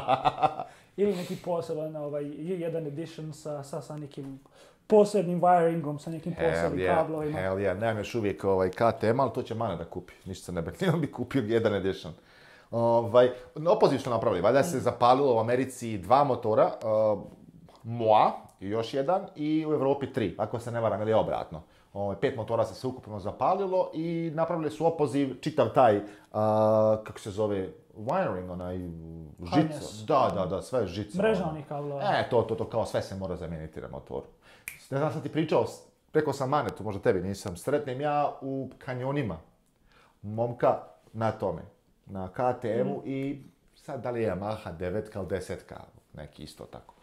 [SPEAKER 2] ili neki poseban ovaj, jedan edition sa, sa, sa nekim posebnim wiringom, sa nekim posebnim yeah, kablovima.
[SPEAKER 1] Hell yeah, nemam još uvijek ovaj KTM, ali to će Mana da kupi. Ništa ne bih, bi kupio jedan edition. Ovaj, opoziv što napravili, valjda se mm. zapalilo u Americi dva motora, uh, Moa, još jedan, i u Europi tri, ako se ne varam, ili obratno. Ovaj, pet motora se se ukupno zapalilo i napravili su opoziv čitav taj, uh, kako se zove, wiring, onaj žicu. Da, da, da, sve je žica.
[SPEAKER 2] Mreža onih
[SPEAKER 1] E, to, to, to, kao sve se mora zamijeniti na motoru. Ne znam, sam ti pričao, preko sam Manetu, možda tebi nisam, sretnim ja u kanjonima momka na tome, na KTM-u mm. i sad da li je Yamaha 9 kao 10 neki isto tako.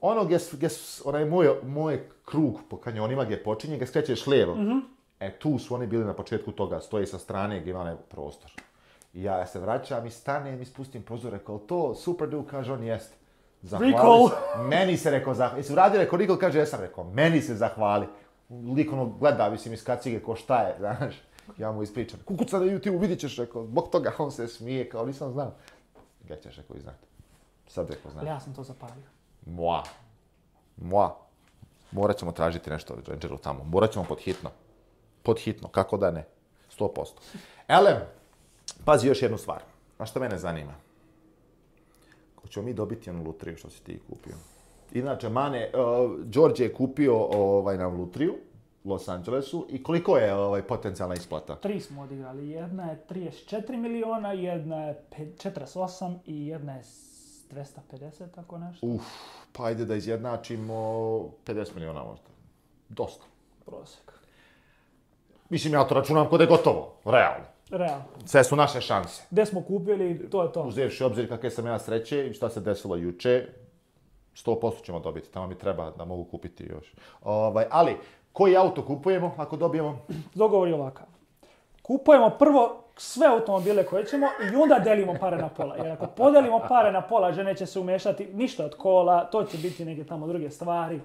[SPEAKER 1] Ono gdje, gdje onaj moj, moj krug po kanjonima gdje počinje, gdje skrećeš lijevo, mm e tu su oni bili na početku toga, stoji sa strane gdje ima onaj prostor ja se vraćam i stanem i spustim prozor, rekao, to super du kaže on, jest. Zahvali Se. Meni se rekao, zahvali. Jesi uradio, rekao, Recall, kaže, jesam, rekao, meni se zahvali. Lik ono gleda, mislim, iz kacige, ko šta je, znaš. Ja mu ispričam, kukuca na YouTube, vidit ćeš, rekao, zbog toga on se smije, kao, nisam znao. gdje ćeš, rekao, i znati. Sad rekao, znam.
[SPEAKER 2] Ja sam to zapalio.
[SPEAKER 1] Moa. Moa. Morat ćemo tražiti nešto od Rangeru tamo. Morat ćemo pod hitno. Pod hitno, kako da ne. 100%. Elem, Pazi još jednu stvar. A što mene zanima? Ko ćemo mi dobiti jednu lutriju što si ti kupio? Inače, Mane, e, Đorđe George je kupio ovaj, nam lutriju. Los Angelesu i koliko je ovaj, potencijalna isplata?
[SPEAKER 2] Tri smo odigrali, jedna je 34 miliona, jedna je 48 i jedna je 250, tako nešto.
[SPEAKER 1] Uf, pa ajde da izjednačimo 50 miliona možda. Dosta.
[SPEAKER 2] Prosjek.
[SPEAKER 1] Mislim, ja to računam kod je gotovo, realno.
[SPEAKER 2] Real.
[SPEAKER 1] Sve su naše šanse.
[SPEAKER 2] Gde smo kupili, to je to.
[SPEAKER 1] Uzevši obzir kakve sam ja sreće i šta se desilo juče, 100% ćemo dobiti, tamo mi treba da mogu kupiti još. Ovaj, ali, koji auto kupujemo ako dobijemo?
[SPEAKER 2] Dogovor je ovakav. Kupujemo prvo sve automobile koje ćemo i onda delimo pare na pola. Jer ako podelimo pare na pola, žene će se umešati ništa od kola, to će biti neke tamo druge stvari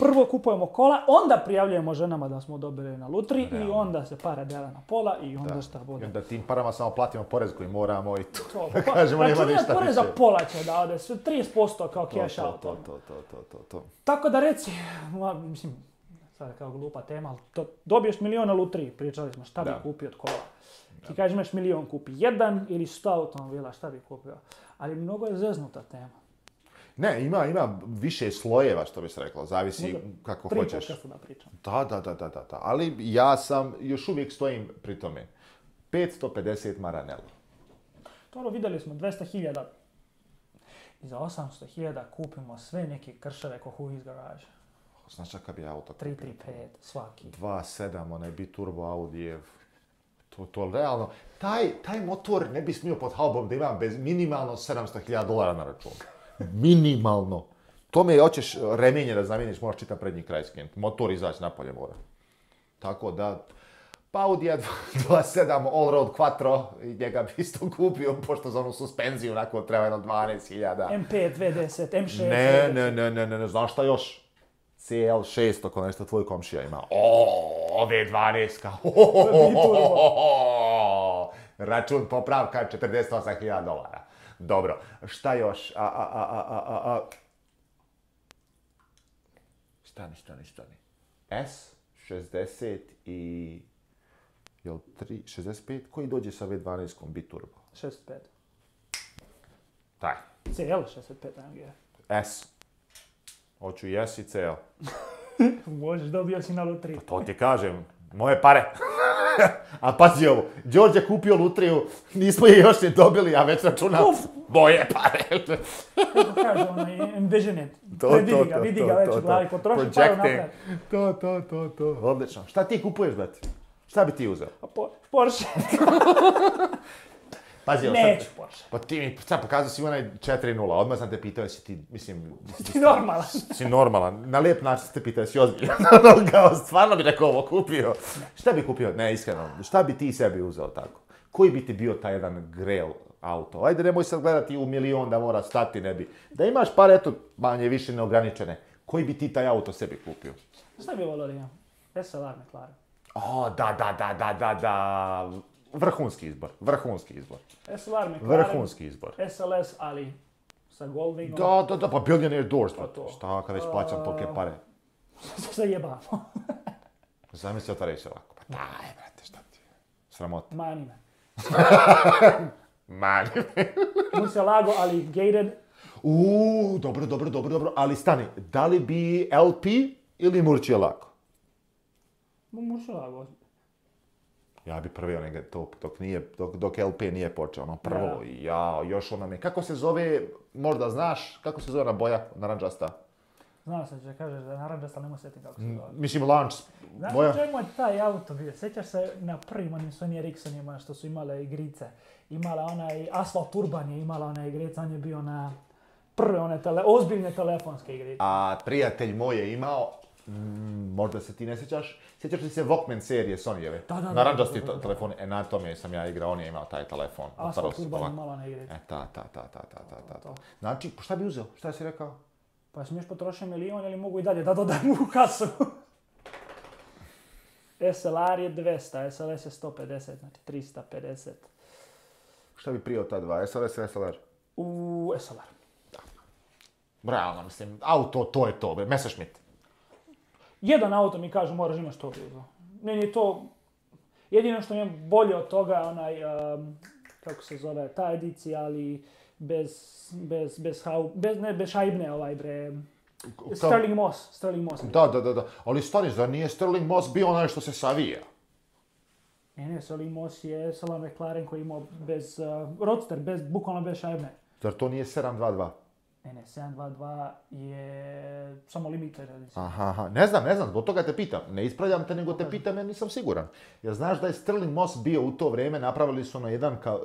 [SPEAKER 2] prvo kupujemo kola, onda prijavljujemo ženama da smo dobili na lutri i onda se para dela na pola i onda da. šta bude. I
[SPEAKER 1] onda tim parama samo platimo porez koji moramo i to. to pa, kažemo nema
[SPEAKER 2] ništa porez za pola će da ode, 30% kao cash out.
[SPEAKER 1] Ono. To, to, to, to, to,
[SPEAKER 2] Tako da reci, mislim, sad kao glupa tema, ali to, dobiješ milion na lutri, pričali smo šta bi kupio od kola. Ti kažeš imaš milion, kupi jedan ili sto automobila, šta bi kupio. Ali mnogo je zeznuta tema.
[SPEAKER 1] Ne, ima, ima više slojeva, što bi se rekla, zavisi Možda kako hoćeš.
[SPEAKER 2] Da,
[SPEAKER 1] da, da, da, da, ali ja sam, još uvijek stojim pri tome. 550 Maranello.
[SPEAKER 2] Dobro, ono, vidjeli smo 200.000 i za 800.000 kupimo sve neke ko kohu iz garaža.
[SPEAKER 1] Znaš kakav bi auto
[SPEAKER 2] 335, svaki.
[SPEAKER 1] 2.7, onaj bi turbo Audijev. To, to realno, taj, taj motor ne bi smio pod halbom da imam bez minimalno 700.000 dolara na računu. Minimalno. To me hoćeš remenje da zamijeniš, moraš čitam prednji kraj skinuti. Motor izaći napolje mora. Tako da, pa Audi 27 Allroad Quattro, njega bi isto kupio, pošto za onu suspenziju onako treba jedno 12.000.
[SPEAKER 2] M5 V10, M6
[SPEAKER 1] Ne, ne, ne, ne, ne, ne, znaš šta još? CL6, oko nešto tvoj komšija ima. O, V12, ka Račun popravka 48.000 dolara. Dobro, šta još? A, a, a, a, a, Stani, stani, stani. S, 60 i... Jel 3, 65? Koji dođe sa V12-kom biturbo?
[SPEAKER 2] 65.
[SPEAKER 1] Taj.
[SPEAKER 2] CL 65 AMG.
[SPEAKER 1] S. Hoću i S i CL.
[SPEAKER 2] Možeš dobio si na lutri. Pa
[SPEAKER 1] to ti kažem, moje pare. a pazi ovo, Đorđe kupio lutriju, nismo je još ni dobili, a već računa Uf. boje pare.
[SPEAKER 2] Kako kaže ono, envision it. To, to, vidi ga, vidi ga već
[SPEAKER 1] u
[SPEAKER 2] glavi, potroši
[SPEAKER 1] paru napred. To, to, to, to, odlično. Šta ti kupuješ, brati? Šta bi ti uzeo? A
[SPEAKER 2] Porsche.
[SPEAKER 1] Pazi, je. sad, Porsche. Pa ti mi, sad pokazao si onaj 4.0, odmah sam te pitao jesi ti, mislim...
[SPEAKER 2] Ti normalan.
[SPEAKER 1] Si normalan. Na lijep način ste pitao jesi ozbiljan. Ono, kao, stvarno bi neko ovo kupio. Šta bi kupio? Ne, iskreno. Šta bi ti sebi uzeo tako? Koji bi ti bio taj jedan grel auto? Ajde, nemoj sad gledati u milion da mora stati, ne bi. Da imaš par, eto, manje, više neograničene. Koji bi ti taj auto sebi kupio?
[SPEAKER 2] Šta bi volio ja? SLR McLaren.
[SPEAKER 1] O, da, da, da, da, da, da. Vrhunski izbor, vrhunski izbor.
[SPEAKER 2] SLR
[SPEAKER 1] McLaren, vrhunski izbor.
[SPEAKER 2] SLS, ali sa Goldingom.
[SPEAKER 1] Da, da, da, pa Billionaire Doors, pa to. Šta, kad već plaćam tolke pare.
[SPEAKER 2] Zajebamo.
[SPEAKER 1] se ta reći ovako, pa daj, brate, šta ti je? Sramota.
[SPEAKER 2] Mani me.
[SPEAKER 1] Mani
[SPEAKER 2] me. Mu se lago, ali gated.
[SPEAKER 1] Uuu, dobro, dobro, dobro, dobro, ali stani, da li bi LP ili Murči je lako? Murči je lago ja bi prvi onaj top, dok, nije, dok, dok LP nije počeo, ono prvo, ja, još ono me, kako se zove, možda znaš, kako se zove na boja, naranđasta?
[SPEAKER 2] Znao sam da kažeš da je naranđasta, se sjetiti kako se zove.
[SPEAKER 1] Mislim, lunch,
[SPEAKER 2] boja? čemu je taj auto bio? Sjećaš se na prvim onim Sony Ericssonima što su imale igrice? Imala onaj, Asphalt Urban je imala ona igrica, on je bio na prve one tele, ozbiljne telefonske igrice.
[SPEAKER 1] A prijatelj moj je imao, Mm, možda se ti ne sjećaš, sjećaš li se Walkman serije Sonyjeve?
[SPEAKER 2] Da, da, Naranđasti
[SPEAKER 1] telefon, e na tome sam ja igrao, on je imao taj telefon. kurba je imala na igre. E, ta, ta, ta, ta, ta, ta, ta. Znači, šta bi uzeo? Šta si rekao?
[SPEAKER 2] Pa smiješ potrošiti milion ili mogu i dalje da dodam u kasu? SLR
[SPEAKER 1] je 200, SLS je 150, znači 350. Šta bi prije od ta dva, SLS ili SLR? U SLR. Da. Realno, mislim, auto, to je to, Messerschmitt.
[SPEAKER 2] Jedan auto mi kažu moraš imaš to bilo. Meni je to, jedino što mi je bolje od toga je onaj, um, kako se zove, ta edicija, ali bez, bez, bez, hau, bez, ne, bez šajbne ovaj bre, Sterling Moss, Sterling Moss.
[SPEAKER 1] Da, da, da, da, ali stari, zar nije Sterling Moss bio onaj što se savija?
[SPEAKER 2] Ne, ne, Sterling Moss je Salon McLaren koji imao bez, uh, roadster, bez, bukvalno bez šajbne.
[SPEAKER 1] Zar to nije 722?
[SPEAKER 2] Ne, ne, 722 je samo limiter.
[SPEAKER 1] Aha, aha, ne znam, ne znam, zbog toga te pitam. Ne ispravljam te, nego te pitam jer nisam siguran. Jer znaš da je Sterling Moss bio u to vrijeme, napravili su na ono jedan ka, uh,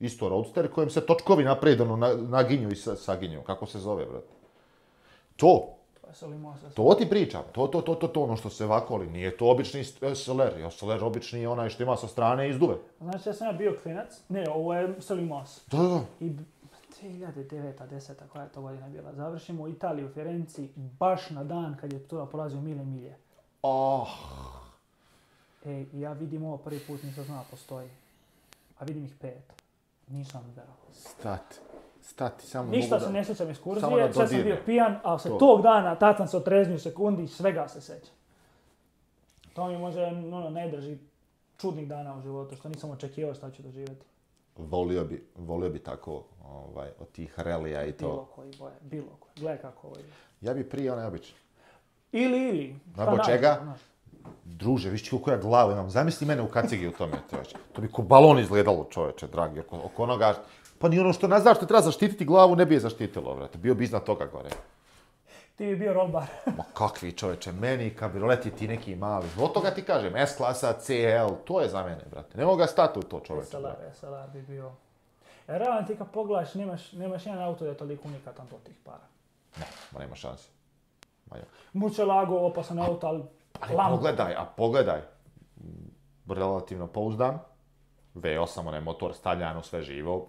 [SPEAKER 1] isto roadster kojem se točkovi napredano naginju i saginju. Kako se zove, brate? To. Pa to ti pričam, to, to, to, to, to, ono što se vakoli, nije to obični SLR, e, SLR obični je onaj što ima sa strane iz duve.
[SPEAKER 2] Znači, ja sam ja bio klinac, ne, ovo je
[SPEAKER 1] Sterling
[SPEAKER 2] Moss. da, 2009. 10. koja je to godina bila. Završimo u Italiji, u Firenci, baš na dan kad je Tura polazio mile milje.
[SPEAKER 1] Oh.
[SPEAKER 2] E, ja vidim ovo prvi put, nisam znao postoji. A vidim ih pet. Nisam
[SPEAKER 1] Stati. Stati, samo
[SPEAKER 2] Ništa se ne sjećam iz kurzije, sve sam bio pijan, ali se tog dana, tad sam se otreznio sekundi i svega se sjećam. To mi može, ono, drži čudnih dana u životu, što nisam očekivao šta ću doživjeti
[SPEAKER 1] volio bi, volio bi tako ovaj, od tih relija i to.
[SPEAKER 2] Bilo koji boje, bilo koji. kako ovo
[SPEAKER 1] Ja bi prije onaj običan.
[SPEAKER 2] Ili, ili.
[SPEAKER 1] Pa čega? Druže, viš koliko ja glavu imam. Zamisli mene u kacigi u tome, čovječe. To bi ko balon izgledalo, čovječe, dragi, oko, onoga. Pa ni ono što ne znaš što treba zaštititi glavu, ne bi je zaštitilo, vrate. Bio bi iznad toga gore
[SPEAKER 2] ti bi bio rolbar
[SPEAKER 1] Ma kakvi čoveče, meni kad bi ti neki mali, od toga ti kažem, S klasa, CL, to je za mene, brate. Ne mogu ga stati u to čoveče.
[SPEAKER 2] SLR, SLR bi bio. Jer realno ti kad pogledaš, nemaš, jedan auto da je toliko unikatan do tih para.
[SPEAKER 1] Ne, ma nema šanse.
[SPEAKER 2] Ma lago, opasan auto, ali...
[SPEAKER 1] Ali pogledaj, a pogledaj. Mm, relativno pouzdan. V8, onaj motor stavljano, sve živo.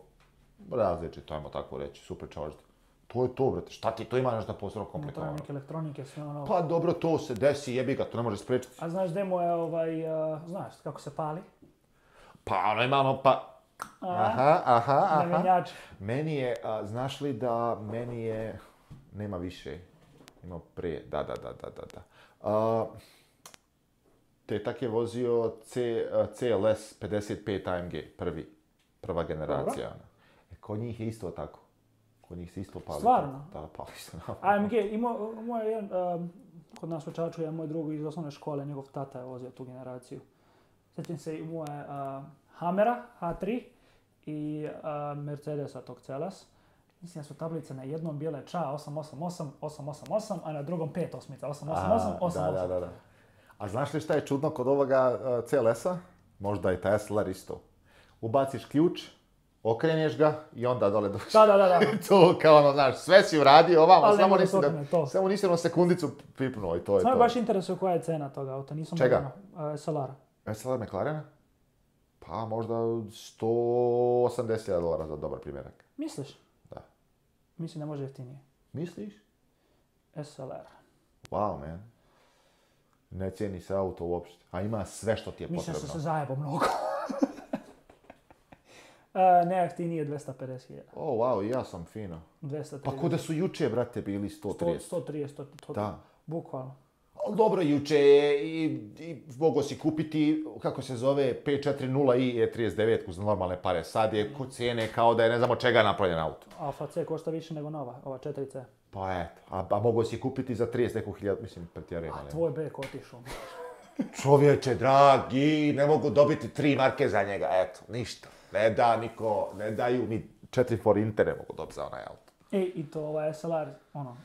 [SPEAKER 1] Različito, ajmo tako reći, super to je to, brate. Šta ti to ima nešto posebno komplikovano?
[SPEAKER 2] elektronike, sve ono...
[SPEAKER 1] Pa dobro, to se desi, jebi ga, to ne može spriječiti.
[SPEAKER 2] A znaš demo je ovaj, eh, znaš kako se pali?
[SPEAKER 1] Pa ono pa... Aha, aha, aha,
[SPEAKER 2] aha.
[SPEAKER 1] Meni je, uh, znaš li da meni je... Nema više. Ima prije, da, da, da, da, da. da. tetak je vozio C, CLS 55 AMG, prvi. Prva generacija. Dobro. Ono. E, kod njih je isto tako. Kod njih se isto pali.
[SPEAKER 2] Stvarno?
[SPEAKER 1] Da, pali
[SPEAKER 2] se AMG, i moj, moj jedan, um, kod nas u Čaču je moj drugi iz osnovne škole, njegov tata je vozio tu generaciju. Sjećam se i moje uh, Hamera H3 i uh, Mercedesa tog Celas. Mislim da su tablice na jednom bile ča 888, 888, a na drugom pet osmica,
[SPEAKER 1] 888, 888. Da, da, da. A znaš li šta je čudno kod ovoga uh, e, CLS-a? Možda i Tesla isto. Ubaciš ključ, okreneš ga i onda dole dođeš.
[SPEAKER 2] Da, da, da. da.
[SPEAKER 1] to kao ono, znaš, sve si uradio ovamo, Ali samo, nisi, da, samo nisi sekundicu pipnuo i to je to. Samo
[SPEAKER 2] baš interesuje koja je cena toga auta, nisam...
[SPEAKER 1] Čega? Uh,
[SPEAKER 2] Solara. E,
[SPEAKER 1] SLR McLarena? Pa možda 180.000 dolara za dobar primjerak.
[SPEAKER 2] Misliš?
[SPEAKER 1] Da.
[SPEAKER 2] Mislim da može jeftinije.
[SPEAKER 1] Misliš?
[SPEAKER 2] E, SLR.
[SPEAKER 1] Wow, man. Ne cijeni se auto uopšte, a ima sve što ti je potrebno. Mislim da se
[SPEAKER 2] zajebo mnogo. Uh, nije 250.000.
[SPEAKER 1] O, oh, wow, ja sam fino.
[SPEAKER 2] 230.
[SPEAKER 1] Pa k'o da su juče, brate, bili
[SPEAKER 2] 130. 100, 130, Da. Bukvalno.
[SPEAKER 1] dobro, juče je i, i mogo si kupiti, kako se zove, 540 i E39 uz normalne pare. Sad je ko cijene kao da je ne znamo čega napravljen auto.
[SPEAKER 2] Alfa C košta više nego nova, ova 4C.
[SPEAKER 1] Pa eto, a, a mogo si kupiti za 30 neku mislim, pretjerujem.
[SPEAKER 2] A tvoj bek otišao.
[SPEAKER 1] Čovječe dragi, ne mogu dobiti tri marke za njega, eto, ništa. Ne da niko, ne daju ni četiri forinte ne mogu dobiti za onaj auto.
[SPEAKER 2] E, i to ovaj SLR, ono,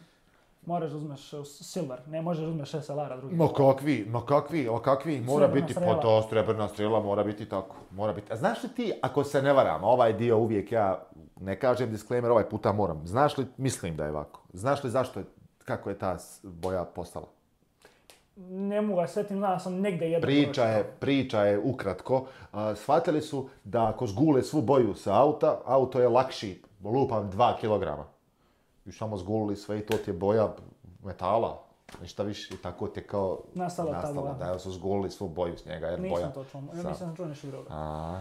[SPEAKER 2] moraš uzmeš e, silver, ne možeš uzmeš SLR-a drugi.
[SPEAKER 1] Ma kakvi, ma kakvi, ma kakvi, mora biti po to, srebrna strela, mora biti tako, mora biti. A znaš li ti, ako se ne varam, ovaj dio uvijek ja ne kažem disclaimer, ovaj puta moram, znaš li, mislim da je ovako, znaš li zašto je, kako je ta boja postala?
[SPEAKER 2] ne mogu ga svetim, znam sam negdje
[SPEAKER 1] jedno priča je, priča je ukratko. shvatili su da ako zgule svu boju sa auta, auto je lakši, lupam 2 kg. I samo zgulili sve i to ti je boja metala, ništa više. I tako ti je kao nastala, nastala ta da su zgulili svu boju s njega.
[SPEAKER 2] Jer Nisam
[SPEAKER 1] boja
[SPEAKER 2] to čuo, ja mislim čuo nešto drugo. A,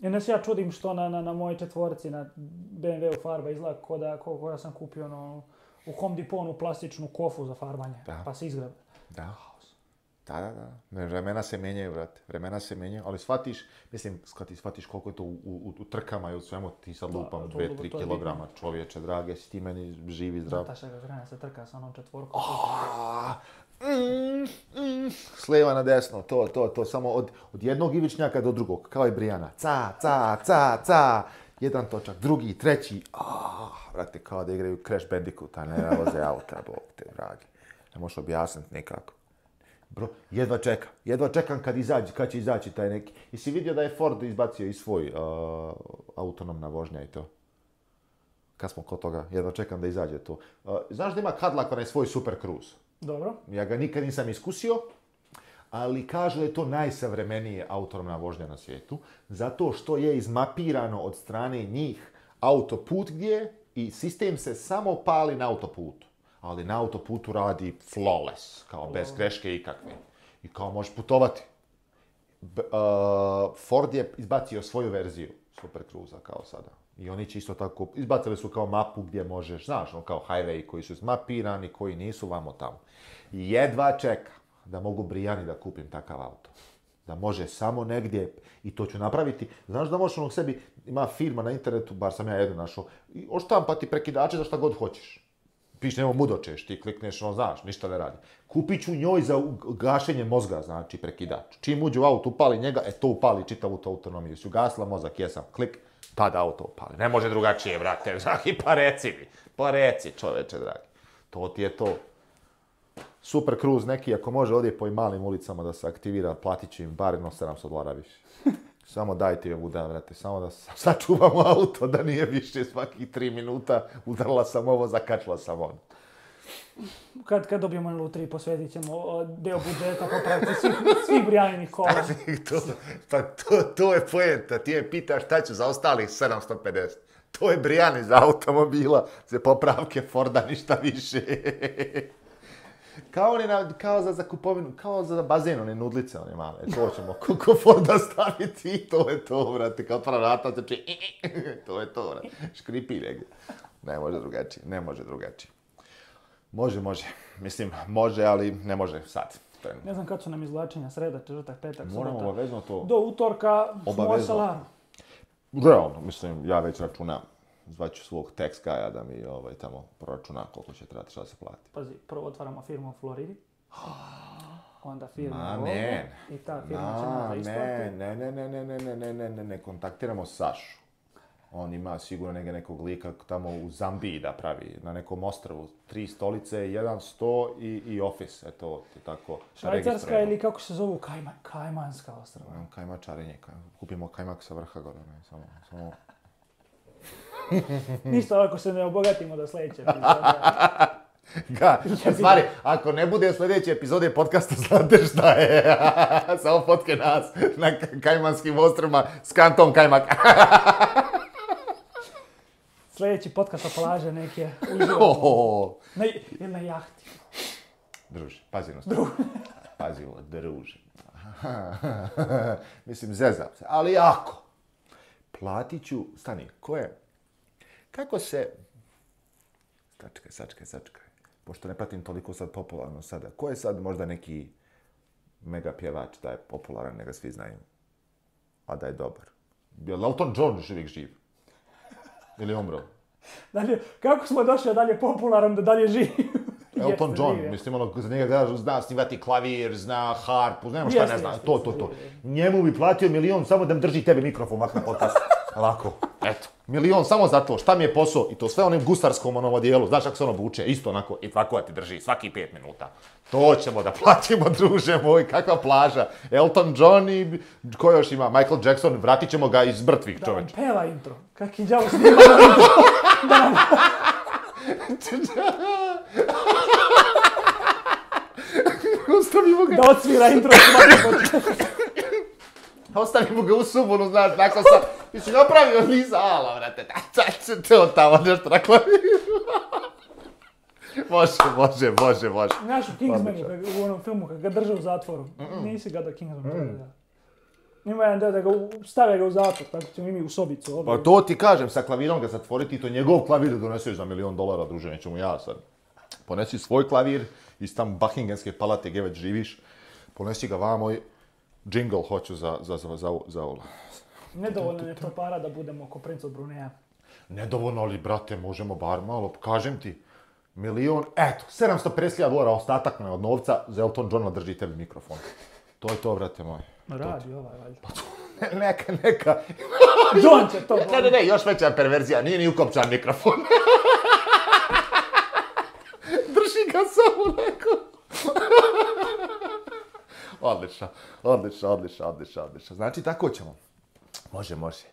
[SPEAKER 2] Inače se ja čudim što na, na, na mojoj četvorci na BMW-u farba izgleda kao da ko, ja sam kupio ono, u Home Deponu plastičnu kofu za farbanje, da. pa se izgrabe.
[SPEAKER 1] Da. Da, da, da. Vremena se mijenjaju, brate. Vremena se mijenjaju, ali shvatiš, mislim, kad ti shvatiš koliko je to u, u, u trkama i u svemu, ti sad lupam 2-3 kg čovječe, drage, si ti meni živi, zdrav.
[SPEAKER 2] ga Gažrana se trka sa onom četvorkom. Oh,
[SPEAKER 1] mm, mm s leva na desno, to, to, to, samo od, jednog ivičnjaka do drugog, kao i Brijana. Ca, ca, ca, ca, jedan točak, drugi, treći, ah, vrate, kao da igraju Crash Bandicoot, a ne voze auta, bog te dragi. Ne možeš objasniti nikako. Bro, jedva čekam, jedva čekam kad izađe, kad će izaći taj neki. Jesi vidio da je Ford izbacio i svoj autonomna vožnja i to? Kad smo kod toga, jedva čekam da izađe to. znaš da ima Cadillac onaj svoj Super Cruise?
[SPEAKER 2] Dobro.
[SPEAKER 1] Ja ga nikad nisam iskusio, ali kažu da je to najsavremenije autonomna vožnja na svijetu, zato što je izmapirano od strane njih autoput gdje i sistem se samo pali na autoputu. Ali na autoputu radi flawless, kao bez greške ikakve. I kao možeš putovati. E, Ford je izbacio svoju verziju Super Cruza kao sada. I oni će isto tako, izbacili su kao mapu gdje možeš, znaš, ono, kao highway koji su izmapirani, koji nisu vamo tamo. Jedva čeka da mogu Brijani da kupim takav auto. Da može samo negdje, i to ću napraviti. Znaš da možeš onog sebi, ima firma na internetu, bar sam ja jedno našao, i oštampati prekidače za šta god hoćeš. Piš, nemo mudočeš, ti klikneš, ono znaš, ništa ne radi. Kupit ću njoj za gašenje mozga, znači prekidač. Čim uđu u auto, upali njega, e to upali čitavu tu autonomiju. Si ugasila mozak, jesam, klik, tada auto upali. Ne može drugačije, brate, znači, pa reci mi. Pa reci, čoveče, dragi. To ti je to. Super kruz, neki, ako može ovdje po i malim ulicama da se aktivira, platit će im bar jedno 700 dolara više. Samo dajte joj dan, samo da sačuvamo auto, da nije više svakih tri minuta udarla sam ovo, zakačila sam on.
[SPEAKER 2] Kad, kad dobijemo lutri posvetit ćemo deo budžeta popraviti svih, kola.
[SPEAKER 1] to, pa to, je pojenta, ti me pitaš šta ću za ostalih 750. To je brijani za automobila, za popravke Forda ništa više. Kao, ni kao za, za kupovinu, kao za bazen, one nudlice, one male. To ćemo koliko da staviti znači, i to je to, brate. Kao rata znači, to je to, brate. Škripi negdje. Ne može drugačije, ne može drugačije. Može, može. Mislim, može, ali ne može sad.
[SPEAKER 2] Ne znam kad su nam izvlačenja, sreda, četvrtak, petak, Moramo
[SPEAKER 1] to...
[SPEAKER 2] Do utorka smo
[SPEAKER 1] Realno, mislim, ja već računam zvaću svog tax guy da mi ovaj, tamo proračuna koliko će trebati što se plati.
[SPEAKER 2] Pazi, prvo otvaramo firmu u Floridi. Onda firma Ma, ne.
[SPEAKER 1] i ta firma Ma, će ne, ne, ne, ne, ne, ne, ne, ne, ne, ne, kontaktiramo Sašu. On ima sigurno negdje nekog lika tamo u Zambiji da pravi, na nekom ostrvu. Tri stolice, jedan sto i, i office, eto,
[SPEAKER 2] tako Švajcarska ili kako se zovu, Kajma, Kajmanska ostrva.
[SPEAKER 1] Kajmačarenje, kupimo kajmak sa vrha gore, samo, samo
[SPEAKER 2] Ništa ako se ne obogatimo do sljedeće
[SPEAKER 1] Ga, e, stvari, ako ne bude sljedeće epizode podcasta, znate šta je. Samo fotke nas na Kajmanskim ostrima s kantom Kajmak.
[SPEAKER 2] sljedeći podcast o plaže neke. Oh. Na, na jahti.
[SPEAKER 1] Druže, pazi na ono Druže. Pazi druže. Mislim, zezam se, ali jako. Platit ću, stani, ko je kako se... Sačekaj, sačekaj, sačekaj. Pošto ne pratim toliko sad popularno sada. Ko je sad možda neki mega pjevač da je popularan, nego svi znaju? A da je dobar. Je Elton John još uvijek živ? Ili umro?
[SPEAKER 2] Dalje, kako smo došli dalje popularan da dalje živ?
[SPEAKER 1] Elton John, mislim, ono, za njega gledaš, zna snivati klavir, zna harpu, nema šta ne zna, to, to, to. Njemu bi platio milion samo da drži tebe mikrofon ovak na Lako. Eto. Milion samo zato, šta mi je posao, i to sve onim gustarskom onom odijelu, znaš kako se ono buče, isto onako, i tako ti drži, svaki pet minuta. To ćemo da platimo, druže moj, kakva plaža. Elton John i, ko još ima, Michael Jackson, vratit ćemo ga iz mrtvih, čoveč.
[SPEAKER 2] Da peva intro, kak djavo snima intro. Da. Ustavimo ga. Da odsvira intro.
[SPEAKER 1] Ostavimo ga u subonu, znaš, nakon sam, mislim, napravio niza ala, vrate, te on tamo nešto klaviru. može, može, može, može.
[SPEAKER 2] Znaš u Kingsmanu, u onom filmu, kad ga drže u zatvoru, nisi gada da Ima mm. jedan deo da ga stave u zatvor, tako pa ćemo i mi u sobicu. Pa
[SPEAKER 1] to ti kažem, sa klavirom ga zatvoriti i to njegov klavir doneseš za milion dolara, druže, neću mu ja sad. Ponesi svoj klavir iz tam Buckinghamske palate gdje već živiš, ponesi ga vamo i Jingle hoću za, za, za, za, za ovo.
[SPEAKER 2] Nedovoljno je to para da budemo oko princa Bruneja.
[SPEAKER 1] Nedovoljno, li, brate, možemo bar malo, kažem ti. Milion, eto, 750.000 dolara ostatak me od novca, za Elton John drži tebi mikrofon. To je to, brate moj.
[SPEAKER 2] Radi ovaj, valjda.
[SPEAKER 1] Pa to, ne, neka, neka.
[SPEAKER 2] John
[SPEAKER 1] Ne, ne, ne, još veća perverzija, nije ni ukopčan mikrofon. odlično, odlično, odlično, odlično, odlično. Znači, tako ćemo. Može, može.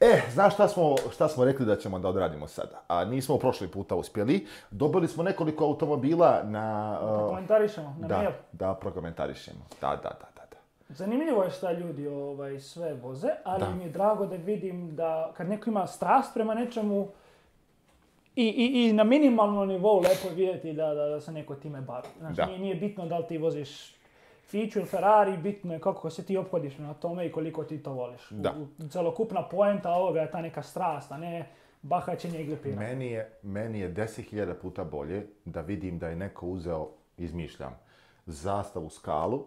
[SPEAKER 1] E, znaš šta smo, šta smo rekli da ćemo da odradimo sada? A nismo prošli puta uspjeli. Dobili smo nekoliko automobila na...
[SPEAKER 2] Uh, da na
[SPEAKER 1] da,
[SPEAKER 2] mail.
[SPEAKER 1] Da, prokomentarišemo. Da, da, da. da.
[SPEAKER 2] Zanimljivo je šta ljudi ovaj, sve voze, ali mi je drago da vidim da kad neko ima strast prema nečemu, i, i, i na minimalnom nivou lepo je vidjeti da, da, da se neko time bavi. Znači, Nije, nije bitno da li ti voziš Fiću Ferrari, bitno je kako se ti obhodiš na tome i koliko ti to voliš. Da. U, celokupna poenta ovoga je ta neka strast, a ne bahaćenje i glipiranje. Meni je,
[SPEAKER 1] meni je 10.000 puta bolje da vidim da je neko uzeo, izmišljam, zastavu skalu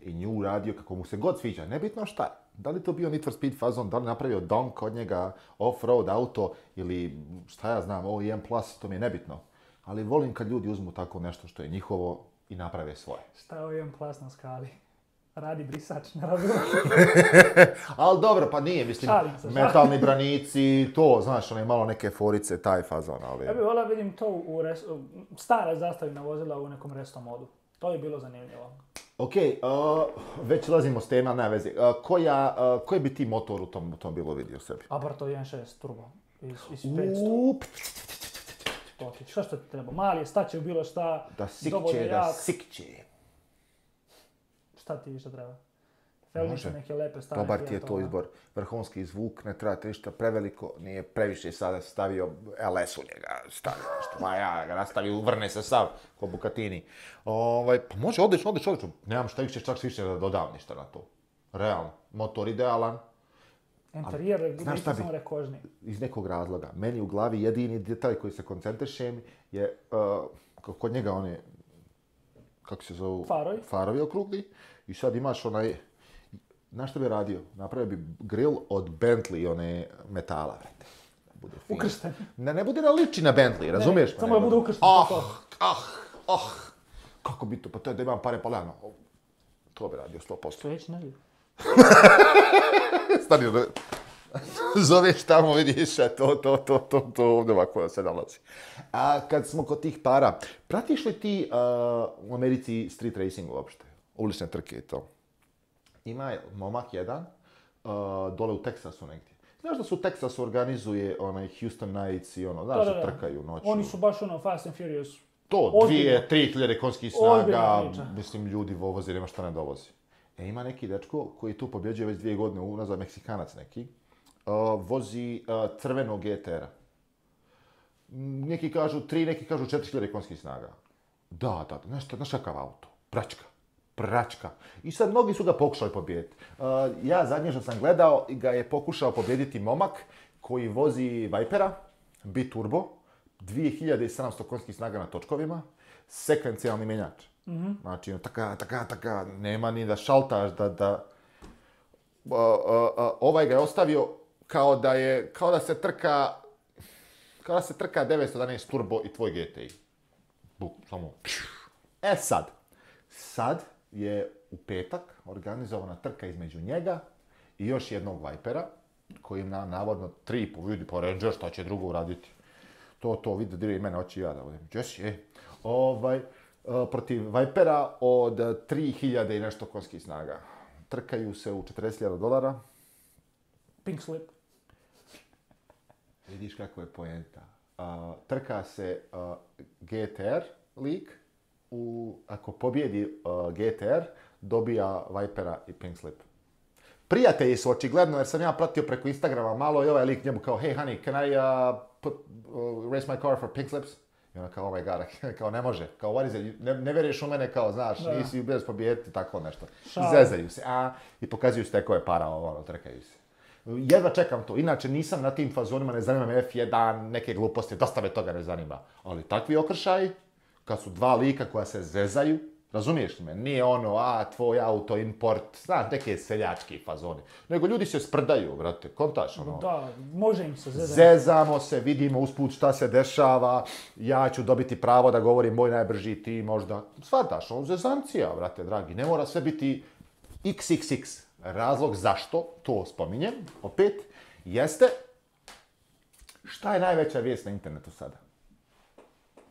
[SPEAKER 1] i nju uradio kako mu se god sviđa, nebitno šta je. Da li to bio Need for Speed fazon, da li napravio donk od njega, off-road auto ili šta ja znam, OEM plus, to mi je nebitno. Ali volim kad ljudi uzmu tako nešto što je njihovo, i naprave svoje.
[SPEAKER 2] Šta je ovaj plas na skali. Radi brisač, ne
[SPEAKER 1] Ali dobro, pa nije, mislim, šalim se, šalim. metalni branici, to, znaš, one malo neke forice, taj fazon,
[SPEAKER 2] ali... Ja bih volao vidim to u res... Stara zastavina vozila u nekom resto modu. To je bilo zanimljivo.
[SPEAKER 1] Ok, uh, već lazimo s tema, ne vezi. Uh, eh, koja, uh, koji bi ti motor u tom bilo vidio sebi?
[SPEAKER 2] Abarth 1.6 turbo. Iz, iz
[SPEAKER 1] 500
[SPEAKER 2] otići, što što ti treba, mali je, staće u bilo šta,
[SPEAKER 1] da sikće, da sikće.
[SPEAKER 2] Šta ti više treba? neke lepe stane.
[SPEAKER 1] Dobar ti je to ono. izbor. Vrhonski zvuk, ne treba ništa preveliko, nije previše sada stavio LS u njega, stavio ma ja ga nastavio, uvrne se sav, ko Bukatini. Ovaj, pa može, odlično, odlično, odlično. Nemam šta više, čak više da dodam ništa na to. Realno, motor idealan,
[SPEAKER 2] Interijer šta bi, samo
[SPEAKER 1] Iz nekog razloga. Meni u glavi jedini detalj koji se koncentrišem je, uh, kod njega one, kako se zovu?
[SPEAKER 2] Farovi.
[SPEAKER 1] Farovi okrugli. I sad imaš onaj, znaš što bi radio? Napravio bi grill od Bentley, one metala,
[SPEAKER 2] ukršten.
[SPEAKER 1] Ne, ne bude na liči na Bentley, razumiješ? Ne, samo
[SPEAKER 2] da bude ukršten.
[SPEAKER 1] Ah, ah, ah. Kako bi to, pa to je da imam pare palano. To bi radio 100%.
[SPEAKER 2] ne
[SPEAKER 1] bi. Stani, zoveš tamo, vidiš, a to, to, to, to, to ovdje ovako se nalazi. A kad smo kod tih para, pratiš li ti uh, u Americi street racing uopšte? Ulične trke i to. Ima momak jedan, uh, dole u Teksasu negdje. Znaš da su u Teksasu organizuje onaj Houston Nights i ono, znaš da, trkaju noću.
[SPEAKER 2] Oni su baš ono Fast and Furious.
[SPEAKER 1] To, dvije, tri hiljade konskih snaga, mislim, ljudi vovozi, nema šta ne dovozi. E, ima neki dečko koji tu pobjeđuje već dvije godine unazad, Meksikanac neki vozi crvenog GTR-a. Neki kažu 3, neki kažu 4000 konjskih snaga. Da, da, znaš, znaš auto? Pračka. Pračka. I sad mnogi su ga pokušali pobijediti. ja zadnje što sam gledao, ga je pokušao pobijediti momak koji vozi Vipera, B-turbo. 2700 konjskih snaga na točkovima, sekvencijalni menjač. Mhm. Znači, ono, taka, taka, nema ni da šaltaš, da, da... ovaj ga je ostavio kao da, je, kao da se trka kao da se trka 911 Turbo i tvoj GTI. Buk, samo... E sad, sad je u petak organizovana trka između njega i još jednog Vipera, koji na navodno tri po ljudi po pa Ranger, šta će drugo uraditi. To, to vidi, i mene oči ja da vodim. Ovaj, e, protiv Vipera od 3000 i nešto konskih snaga. Trkaju se u 40.000 dolara.
[SPEAKER 2] Pink slip.
[SPEAKER 1] Vidiš kako je pojenta. trka se GTR lik, u, ako pobjedi GTR, dobija Vipera i Pink Slip. Prijatelji su očigledno, jer sam ja pratio preko Instagrama malo i ovaj lik njemu kao Hey honey, can I race my car for Pink Slips? I ona kao, oh my God, kao ne može, kao what is it, ne, ne vjeruješ u mene, kao znaš, da. nisi bez pobijediti, tako nešto. Zezaju se, a, i pokazuju stekove para, ono, trkaju se jedva čekam to. Inače, nisam na tim fazonima, ne zanima me F1, neke gluposti, dosta me toga ne zanima. Ali takvi okršaji, kad su dva lika koja se zezaju, razumiješ li me? Nije ono, a, tvoj auto, import, znaš, neke seljački fazoni. Nego ljudi se sprdaju, vrate, kontaš ono.
[SPEAKER 2] Da, može im se zezati.
[SPEAKER 1] Zezamo se, vidimo usput šta se dešava, ja ću dobiti pravo da govorim moj najbrži ti možda. Svataš, ono, zezancija, vrate, dragi, ne mora sve biti XXX razlog zašto to spominjem, opet, jeste šta je najveća vijest na internetu sada?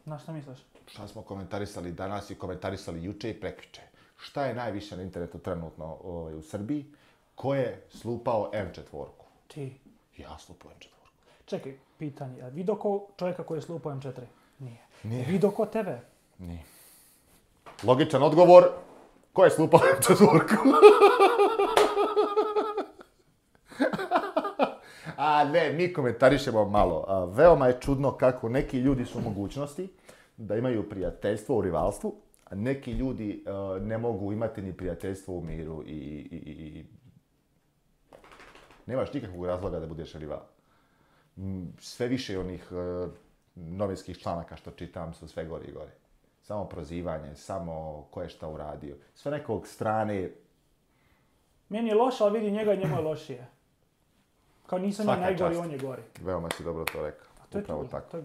[SPEAKER 2] Na što misliš?
[SPEAKER 1] Šta smo komentarisali danas i komentarisali juče i prekriče. Šta je najviše na internetu trenutno ovaj, u Srbiji? Ko je slupao m 4
[SPEAKER 2] Ti.
[SPEAKER 1] Ja slupao m 4
[SPEAKER 2] Čekaj, pitanje. Je vidio čovjeka koji je slupao M4? Nije. Nije. tebe?
[SPEAKER 1] Nije. Logičan odgovor, Ko je slupao A ne, mi komentarišemo malo. veoma je čudno kako neki ljudi su u mogućnosti da imaju prijateljstvo u rivalstvu, a neki ljudi e, ne mogu imati ni prijateljstvo u miru i, Nemaš nikakvog razloga da budeš rival. Sve više onih e, novinskih članaka što čitam su sve gori i gori samo prozivanje, samo ko je šta uradio. Sve nekog strane...
[SPEAKER 2] Meni je loše, ali vidi njega i njemu je lošije. Kao nisam ja najgori, on je gori.
[SPEAKER 1] Veoma si dobro to rekao. to je Upravo tako.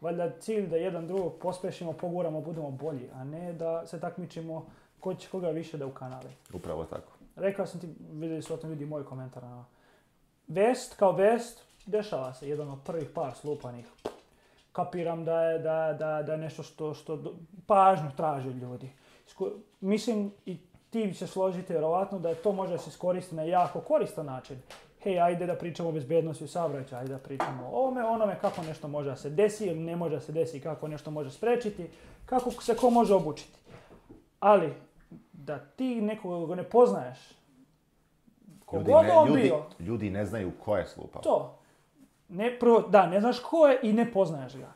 [SPEAKER 2] valjda cilj da jedan drugog pospešimo, poguramo, budemo bolji, a ne da se takmičimo ko će koga više da u kanali.
[SPEAKER 1] Upravo tako.
[SPEAKER 2] Rekao sam ti, vidjeli su o ljudi moj komentar. Ono. Vest kao vest, dešava se jedan od prvih par slupanih kapiram da je, da, da, da je nešto što, što pažnju traže ljudi. mislim i ti se složiti vjerovatno da je to može se iskoristi na jako koristan način. Hej, ajde da pričamo o bezbednosti u savraću, ajde da pričamo o ovome, onome, kako nešto može se desi ili ne može se desi, kako nešto može sprečiti, kako se ko može obučiti. Ali, da ti nekoga ne poznaješ,
[SPEAKER 1] Ko ljudi, ne, ljudi, bio. Ljudi ne znaju
[SPEAKER 2] ko je
[SPEAKER 1] slupao.
[SPEAKER 2] To ne, prvo, da, ne znaš ko je i ne poznaješ ga.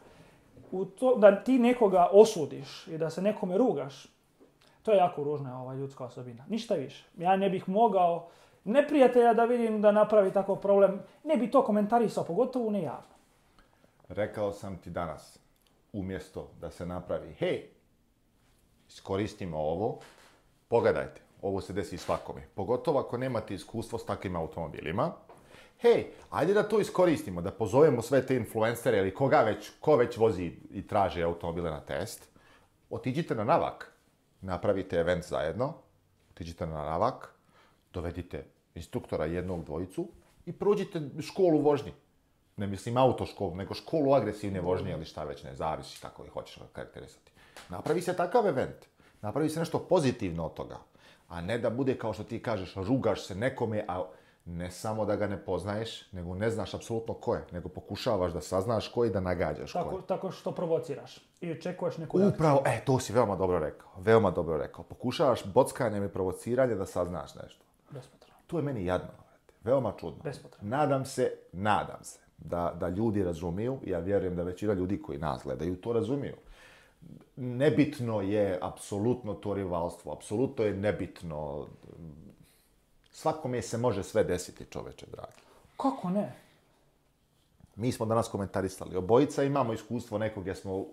[SPEAKER 2] U to, da ti nekoga osudiš i da se nekome rugaš, to je jako ružna ova ljudska osobina. Ništa više. Ja ne bih mogao neprijatelja da vidim da napravi takav problem. Ne bi to komentarisao, pogotovo ne javno.
[SPEAKER 1] Rekao sam ti danas, umjesto da se napravi, hej, iskoristimo ovo, pogledajte, ovo se desi svakome. Pogotovo ako nemate iskustvo s takvim automobilima, hej, ajde da to iskoristimo, da pozovemo sve te influencere ili koga već, ko već vozi i traži automobile na test, otiđite na navak, napravite event zajedno, otiđite na navak, dovedite instruktora jednog dvojicu i prođite školu vožnji. Ne mislim autoškolu, nego školu agresivne vožnje ili šta već ne, zavisi kako ih hoćeš karakterisati. Napravi se takav event, napravi se nešto pozitivno od toga, a ne da bude kao što ti kažeš, rugaš se nekome, a ne samo da ga ne poznaješ, nego ne znaš apsolutno ko je, nego pokušavaš da saznaš ko i da nagađaš
[SPEAKER 2] tako,
[SPEAKER 1] ko je.
[SPEAKER 2] Tako što provociraš i očekuješ neku
[SPEAKER 1] Upravo, e, to si veoma dobro rekao, veoma dobro rekao. Pokušavaš bockanjem i provociranjem da saznaš nešto.
[SPEAKER 2] Bespotrebno.
[SPEAKER 1] To je meni jadno, veoma čudno. Bespotrebno. Nadam se, nadam se da, da ljudi razumiju, ja vjerujem da većina ljudi koji nas gledaju to razumiju. Nebitno je apsolutno to rivalstvo, apsolutno je nebitno Svakome se može sve desiti, čoveče, dragi.
[SPEAKER 2] Kako ne?
[SPEAKER 1] Mi smo danas komentarisali. Obojica imamo iskustvo nekog gdje smo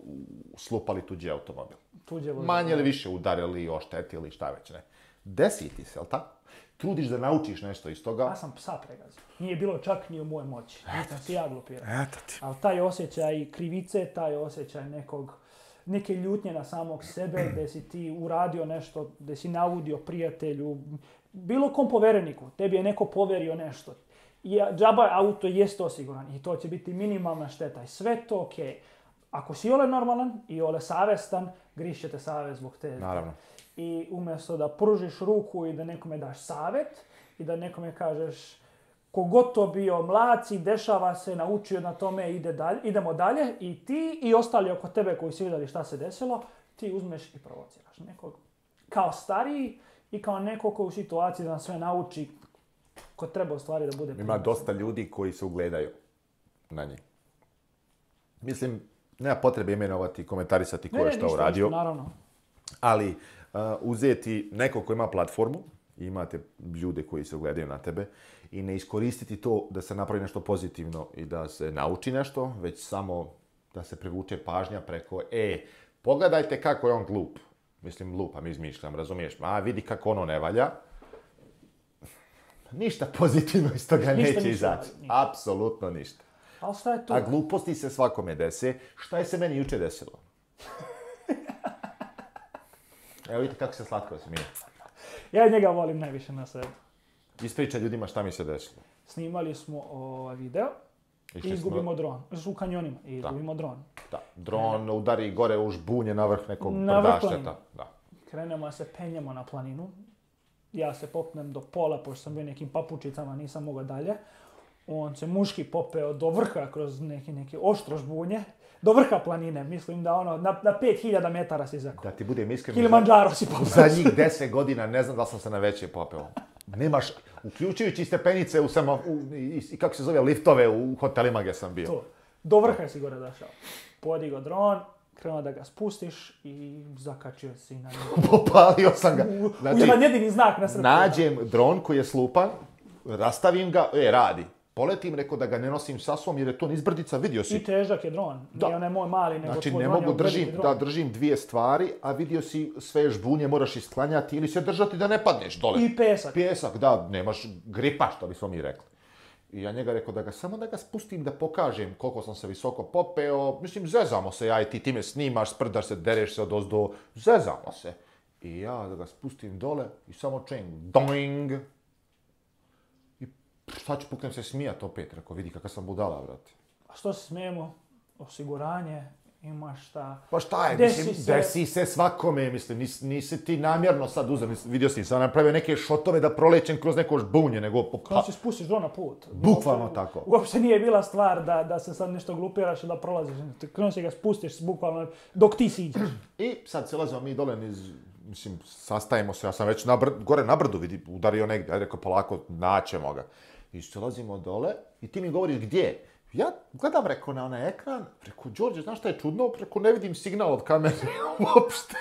[SPEAKER 1] slupali tuđi automobil. Tuđe Manje ili više udarili, oštetili, šta već ne. Desi se, jel tako? Trudiš da naučiš nešto iz toga.
[SPEAKER 2] Ja sam psa pregazio. Nije bilo čak ni u moje moći. Eto ti ja ti.
[SPEAKER 1] Eto
[SPEAKER 2] ti. Ali taj osjećaj krivice, taj osjećaj nekog neke ljutnje na samog sebe, gdje si ti uradio nešto, gdje si navudio prijatelju, bilo kom povereniku, tebi je neko poverio nešto. I džaba auto jeste osiguran i to će biti minimalna šteta i sve to ok. Ako si ole normalan i ole savestan, će te savez zbog te.
[SPEAKER 1] Naravno.
[SPEAKER 2] I umjesto da pružiš ruku i da nekome daš savjet i da nekome kažeš kogoto to bio mlaci, dešava se, naučio na tome, ide dalje, idemo dalje i ti i ostali oko tebe koji su vidjeli šta se desilo, ti uzmeš i provociraš nekog. Kao stariji, i kao neko ko u situaciji da sve nauči, ko treba u stvari da bude...
[SPEAKER 1] Ima dosta ljudi koji se ugledaju na njih. Mislim, nema potrebe imenovati, komentarisati ko je što uradio.
[SPEAKER 2] naravno.
[SPEAKER 1] Ali uh, uzeti neko ko ima platformu, imate ljude koji se ugledaju na tebe i ne iskoristiti to da se napravi nešto pozitivno i da se nauči nešto, već samo da se privuče pažnja preko e, pogledajte kako je on glup. Mislim, lupam, izmišljam, razumiješ? A vidi kako ono ne valja. Ništa pozitivno iz toga neće izaći. Apsolutno ništa.
[SPEAKER 2] Ali to?
[SPEAKER 1] A gluposti se svakome dese. Šta je se meni juče desilo? Evo vidite kako se slatko smije.
[SPEAKER 2] Ja njega volim najviše na sebe.
[SPEAKER 1] Ispričaj ljudima šta mi se desilo.
[SPEAKER 2] Snimali smo ovaj video i izgubimo dron. U kanjonima i gubimo dron.
[SPEAKER 1] Da, dron udari gore u žbunje na vrh nekog na prdašteta. Da.
[SPEAKER 2] Krenemo se, penjemo na planinu. Ja se popnem do pola, pošto sam bio nekim papučicama, nisam mogao dalje. On se muški popeo do vrha kroz neke, neke oštro žbunje. Do vrha planine, mislim da ono, na, na 5000 metara si zakon.
[SPEAKER 1] Da ti budem
[SPEAKER 2] iskren.
[SPEAKER 1] si Za njih 10 godina ne znam da sam se na veće popeo nemaš, uključujući stepenice u samo, i, i kako se zove, liftove u hotelima gdje sam bio. To.
[SPEAKER 2] Do vrha si gore došao. Podigo dron, krenuo da ga spustiš i zakačio si na njegu.
[SPEAKER 1] Popalio sam ga.
[SPEAKER 2] Znači, znak na
[SPEAKER 1] Nađem dron koji je slupan, rastavim ga, e, radi poletim, rekao da ga ne nosim sa sobom jer je to nizbrdica, vidio
[SPEAKER 2] si. I težak je dron, da. nije onaj moj mali, nego
[SPEAKER 1] znači, tvoj ne mogu držim, da držim dvije stvari, a vidio si sve žbunje, moraš isklanjati ili se držati da ne padneš dole.
[SPEAKER 2] I pesak.
[SPEAKER 1] Pesak, da, nemaš gripa, što bismo mi rekli. I ja njega rekao da ga samo da ga spustim da pokažem koliko sam se visoko popeo. Mislim, zezamo se ja i ti, ti snimaš, sprdaš se, dereš se od ozdo, zezamo se. I ja da ga spustim dole i samo čeng, doing, šta ću puknem se smijat opet, rekao, vidi kakva sam budala, vrati.
[SPEAKER 2] A što
[SPEAKER 1] se
[SPEAKER 2] smijemo? Osiguranje, ima šta.
[SPEAKER 1] Pa šta je, desi mislim, se. desi se svakome, mislim, nisi, nisi ti namjerno sad uzem, vidio si, sam napravio neke šotove da prolećem kroz neko žbunje, nego...
[SPEAKER 2] Pa, se spustiš do na put.
[SPEAKER 1] Bukvalno tako.
[SPEAKER 2] Uopće nije bila stvar da, da se sad nešto glupiraš da prolaziš, kroz se ga spustiš bukvalno dok ti siđeš.
[SPEAKER 1] I sad se mi dole mislim, sastajemo se, ja sam već na gore na brdu vidi, udario negdje, ajde rekao, polako, naćemo ga. I dolazimo dole i ti mi govoriš gdje. Ja gledam, rekao na onaj ekran, rekao Đorđe, znaš šta je čudno? rekao ne vidim signal od kamere uopšte.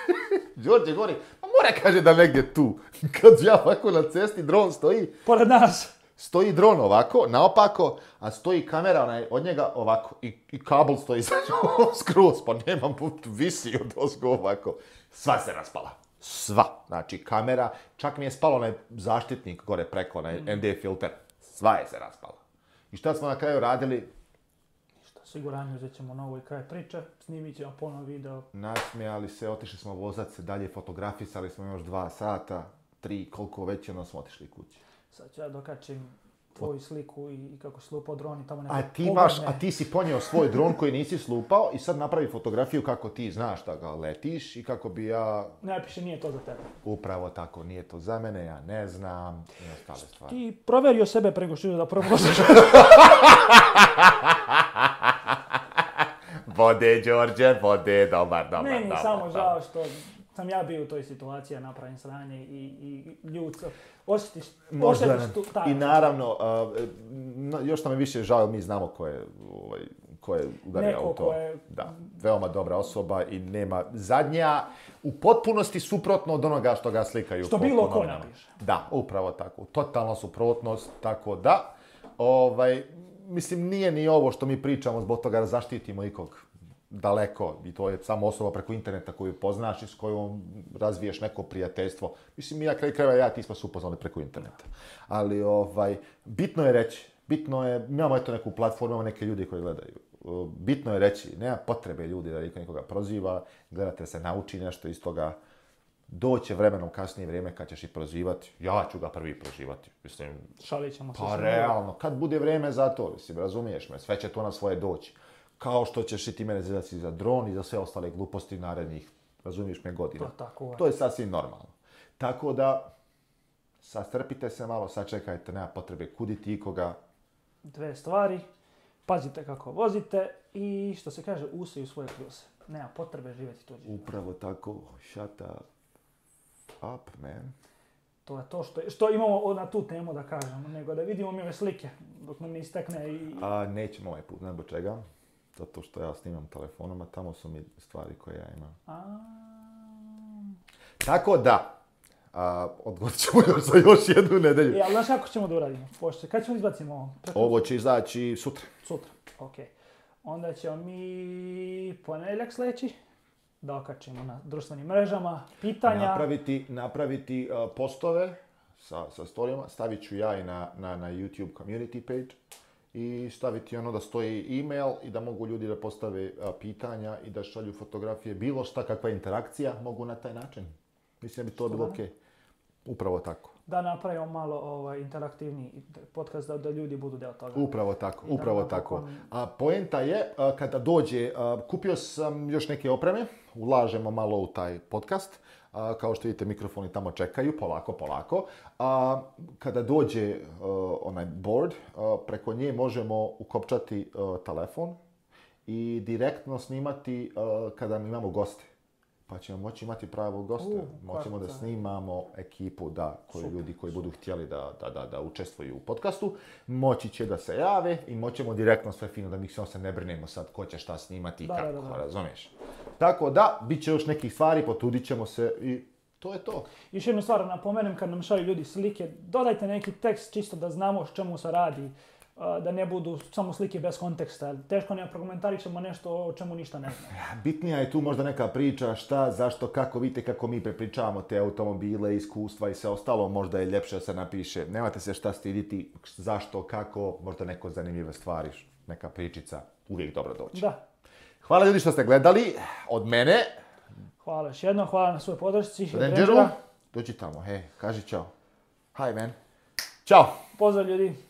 [SPEAKER 1] Đorđe govori, pa mora kaže da negdje tu. Kad ja ovako na cesti, dron stoji.
[SPEAKER 2] Pored nas.
[SPEAKER 1] Stoji dron ovako, naopako, a stoji kamera onaj, od njega ovako. I, i kabel stoji za njom skroz, pa nemam put, visi od osgo ovako. Sva se raspala. Sva. Znači, kamera, čak mi je spalo onaj zaštitnik gore preko, onaj mm. ND filter. Sva je se raspala. I šta smo na kraju radili?
[SPEAKER 2] Ništa. Siguran uzet ćemo novo i kraj priče, snimit ćemo ponovno video.
[SPEAKER 1] Nasmijali se, otišli smo vozat se dalje, fotografisali smo još dva sata, tri, koliko već, smo otišli kući.
[SPEAKER 2] Sad ću ja dokačim tvoju sliku i kako si lupao dron i tamo a
[SPEAKER 1] ti, a ti si ponio svoj dron koji nisi slupao i sad napravi fotografiju kako ti znaš da ga letiš i kako bi ja... Najpiše
[SPEAKER 2] nije to za tebe.
[SPEAKER 1] Upravo tako, nije to za mene, ja ne znam i ostale
[SPEAKER 2] Ti proverio sebe preko što da promoziš.
[SPEAKER 1] vode, Đorđe, vode, dobar, dobar, dobar. Meni
[SPEAKER 2] samo žao što sam ja bio u toj situaciji, napravim sranje i, i osjetiš,
[SPEAKER 1] Možda, osjetiš I naravno, uh, još nam je više žao, mi znamo ko je, ovaj, ko je udario Da, veoma dobra osoba i nema zadnja u potpunosti suprotno od onoga što ga slikaju.
[SPEAKER 2] Što bilo ko napiše.
[SPEAKER 1] Da, upravo tako. Totalna suprotnost, tako da. Ovaj, mislim, nije ni ovo što mi pričamo zbog toga da zaštitimo ikog daleko i to je samo osoba preko interneta koju poznaš i s kojom razviješ neko prijateljstvo. Mislim, ja kraj krajeva ja ti smo se upoznali preko interneta. Ali ovaj, bitno je reći, bitno je, imamo eto neku platformu, imamo neke ljudi koji gledaju. Bitno je reći, nema potrebe ljudi da nikoga proziva, gledate se, nauči nešto iz toga, doće vremenom kasnije vrijeme kad ćeš i prozivati. Ja ću ga prvi prozivati. Mislim,
[SPEAKER 2] Šalit se. Pa
[SPEAKER 1] realno, kad bude vrijeme za to, mislim, razumiješ me, sve će to na svoje doći. Kao što ćeš i ti mene zezati za dron i za sve ostale gluposti narednih, razumiješ me, godina.
[SPEAKER 2] To, tako,
[SPEAKER 1] to je sasvim normalno. Tako da, sastrpite se malo, sačekajte, nema potrebe kuditi ikoga.
[SPEAKER 2] Dve stvari, pazite kako vozite i što se kaže, usej u svoje kljuse. Nema potrebe živjeti tuđe.
[SPEAKER 1] Upravo tako, shut up, man.
[SPEAKER 2] To je to što, što imamo na tu temu da kažemo, nego da vidimo mi ove slike dok nam ne istekne i...
[SPEAKER 1] A, nećemo ovaj put, ne čega zato što ja snimam telefonom, a tamo su mi stvari koje ja imam. A... Tako da, a, ćemo još za još jednu nedelju.
[SPEAKER 2] Ja, e, znaš kako ćemo da uradimo? Pošto, kad ćemo izbacimo
[SPEAKER 1] ovo? Ovo će izaći sutra.
[SPEAKER 2] Sutra, okej. Onda ćemo mi ponedjeljak sledeći da okačimo na društvenim mrežama, pitanja.
[SPEAKER 1] Napraviti, napraviti postove sa, sa storijama, stavit ću ja i na YouTube community page i staviti ono da stoji e-mail i da mogu ljudi da postave pitanja i da šalju fotografije, bilo šta, kakva interakcija mogu na taj način. Mislim da bi to bilo ok. Upravo tako. Da napravimo malo ovaj, interaktivni podcast da, da ljudi budu deo toga. Upravo tako, upravo tako. A poenta je, kada dođe, kupio sam još neke opreme, ulažemo malo u taj podcast, kao što vidite, mikrofoni tamo čekaju, polako, polako. A, kada dođe e, onaj board, e, preko nje možemo ukopčati e, telefon i direktno snimati kada imamo goste pa ćemo moći imati pravo goste, Moćemo da snimamo ekipu da, koji ljudi koji budu htjeli da, da, da, da učestvuju u podcastu. Moći će da se jave i moćemo direktno sve fino da mi se ne brinemo sad ko će šta snimati i kako, razumiješ? Tako da, bit će još nekih stvari, potudit ćemo se i to je to. Još jednu stvar napomenem kad nam šalju ljudi slike, dodajte neki tekst čisto da znamo o čemu se radi da ne budu samo slike bez konteksta. Teško ne ćemo nešto o čemu ništa ne znamo. Bitnija je tu možda neka priča šta, zašto, kako vidite kako mi prepričavamo te automobile, iskustva i sve ostalo, možda je ljepše da se napiše. Nemate se šta stiditi, zašto, kako, možda neko zanimljive stvari, neka pričica, uvijek dobro doći. Da. Hvala ljudi što ste gledali, od mene. Hvala još hvala na svojoj podršci. Rangeru, dođi tamo, hej, kaži čao. Hi man. Ćao. Pozdrav ljudi.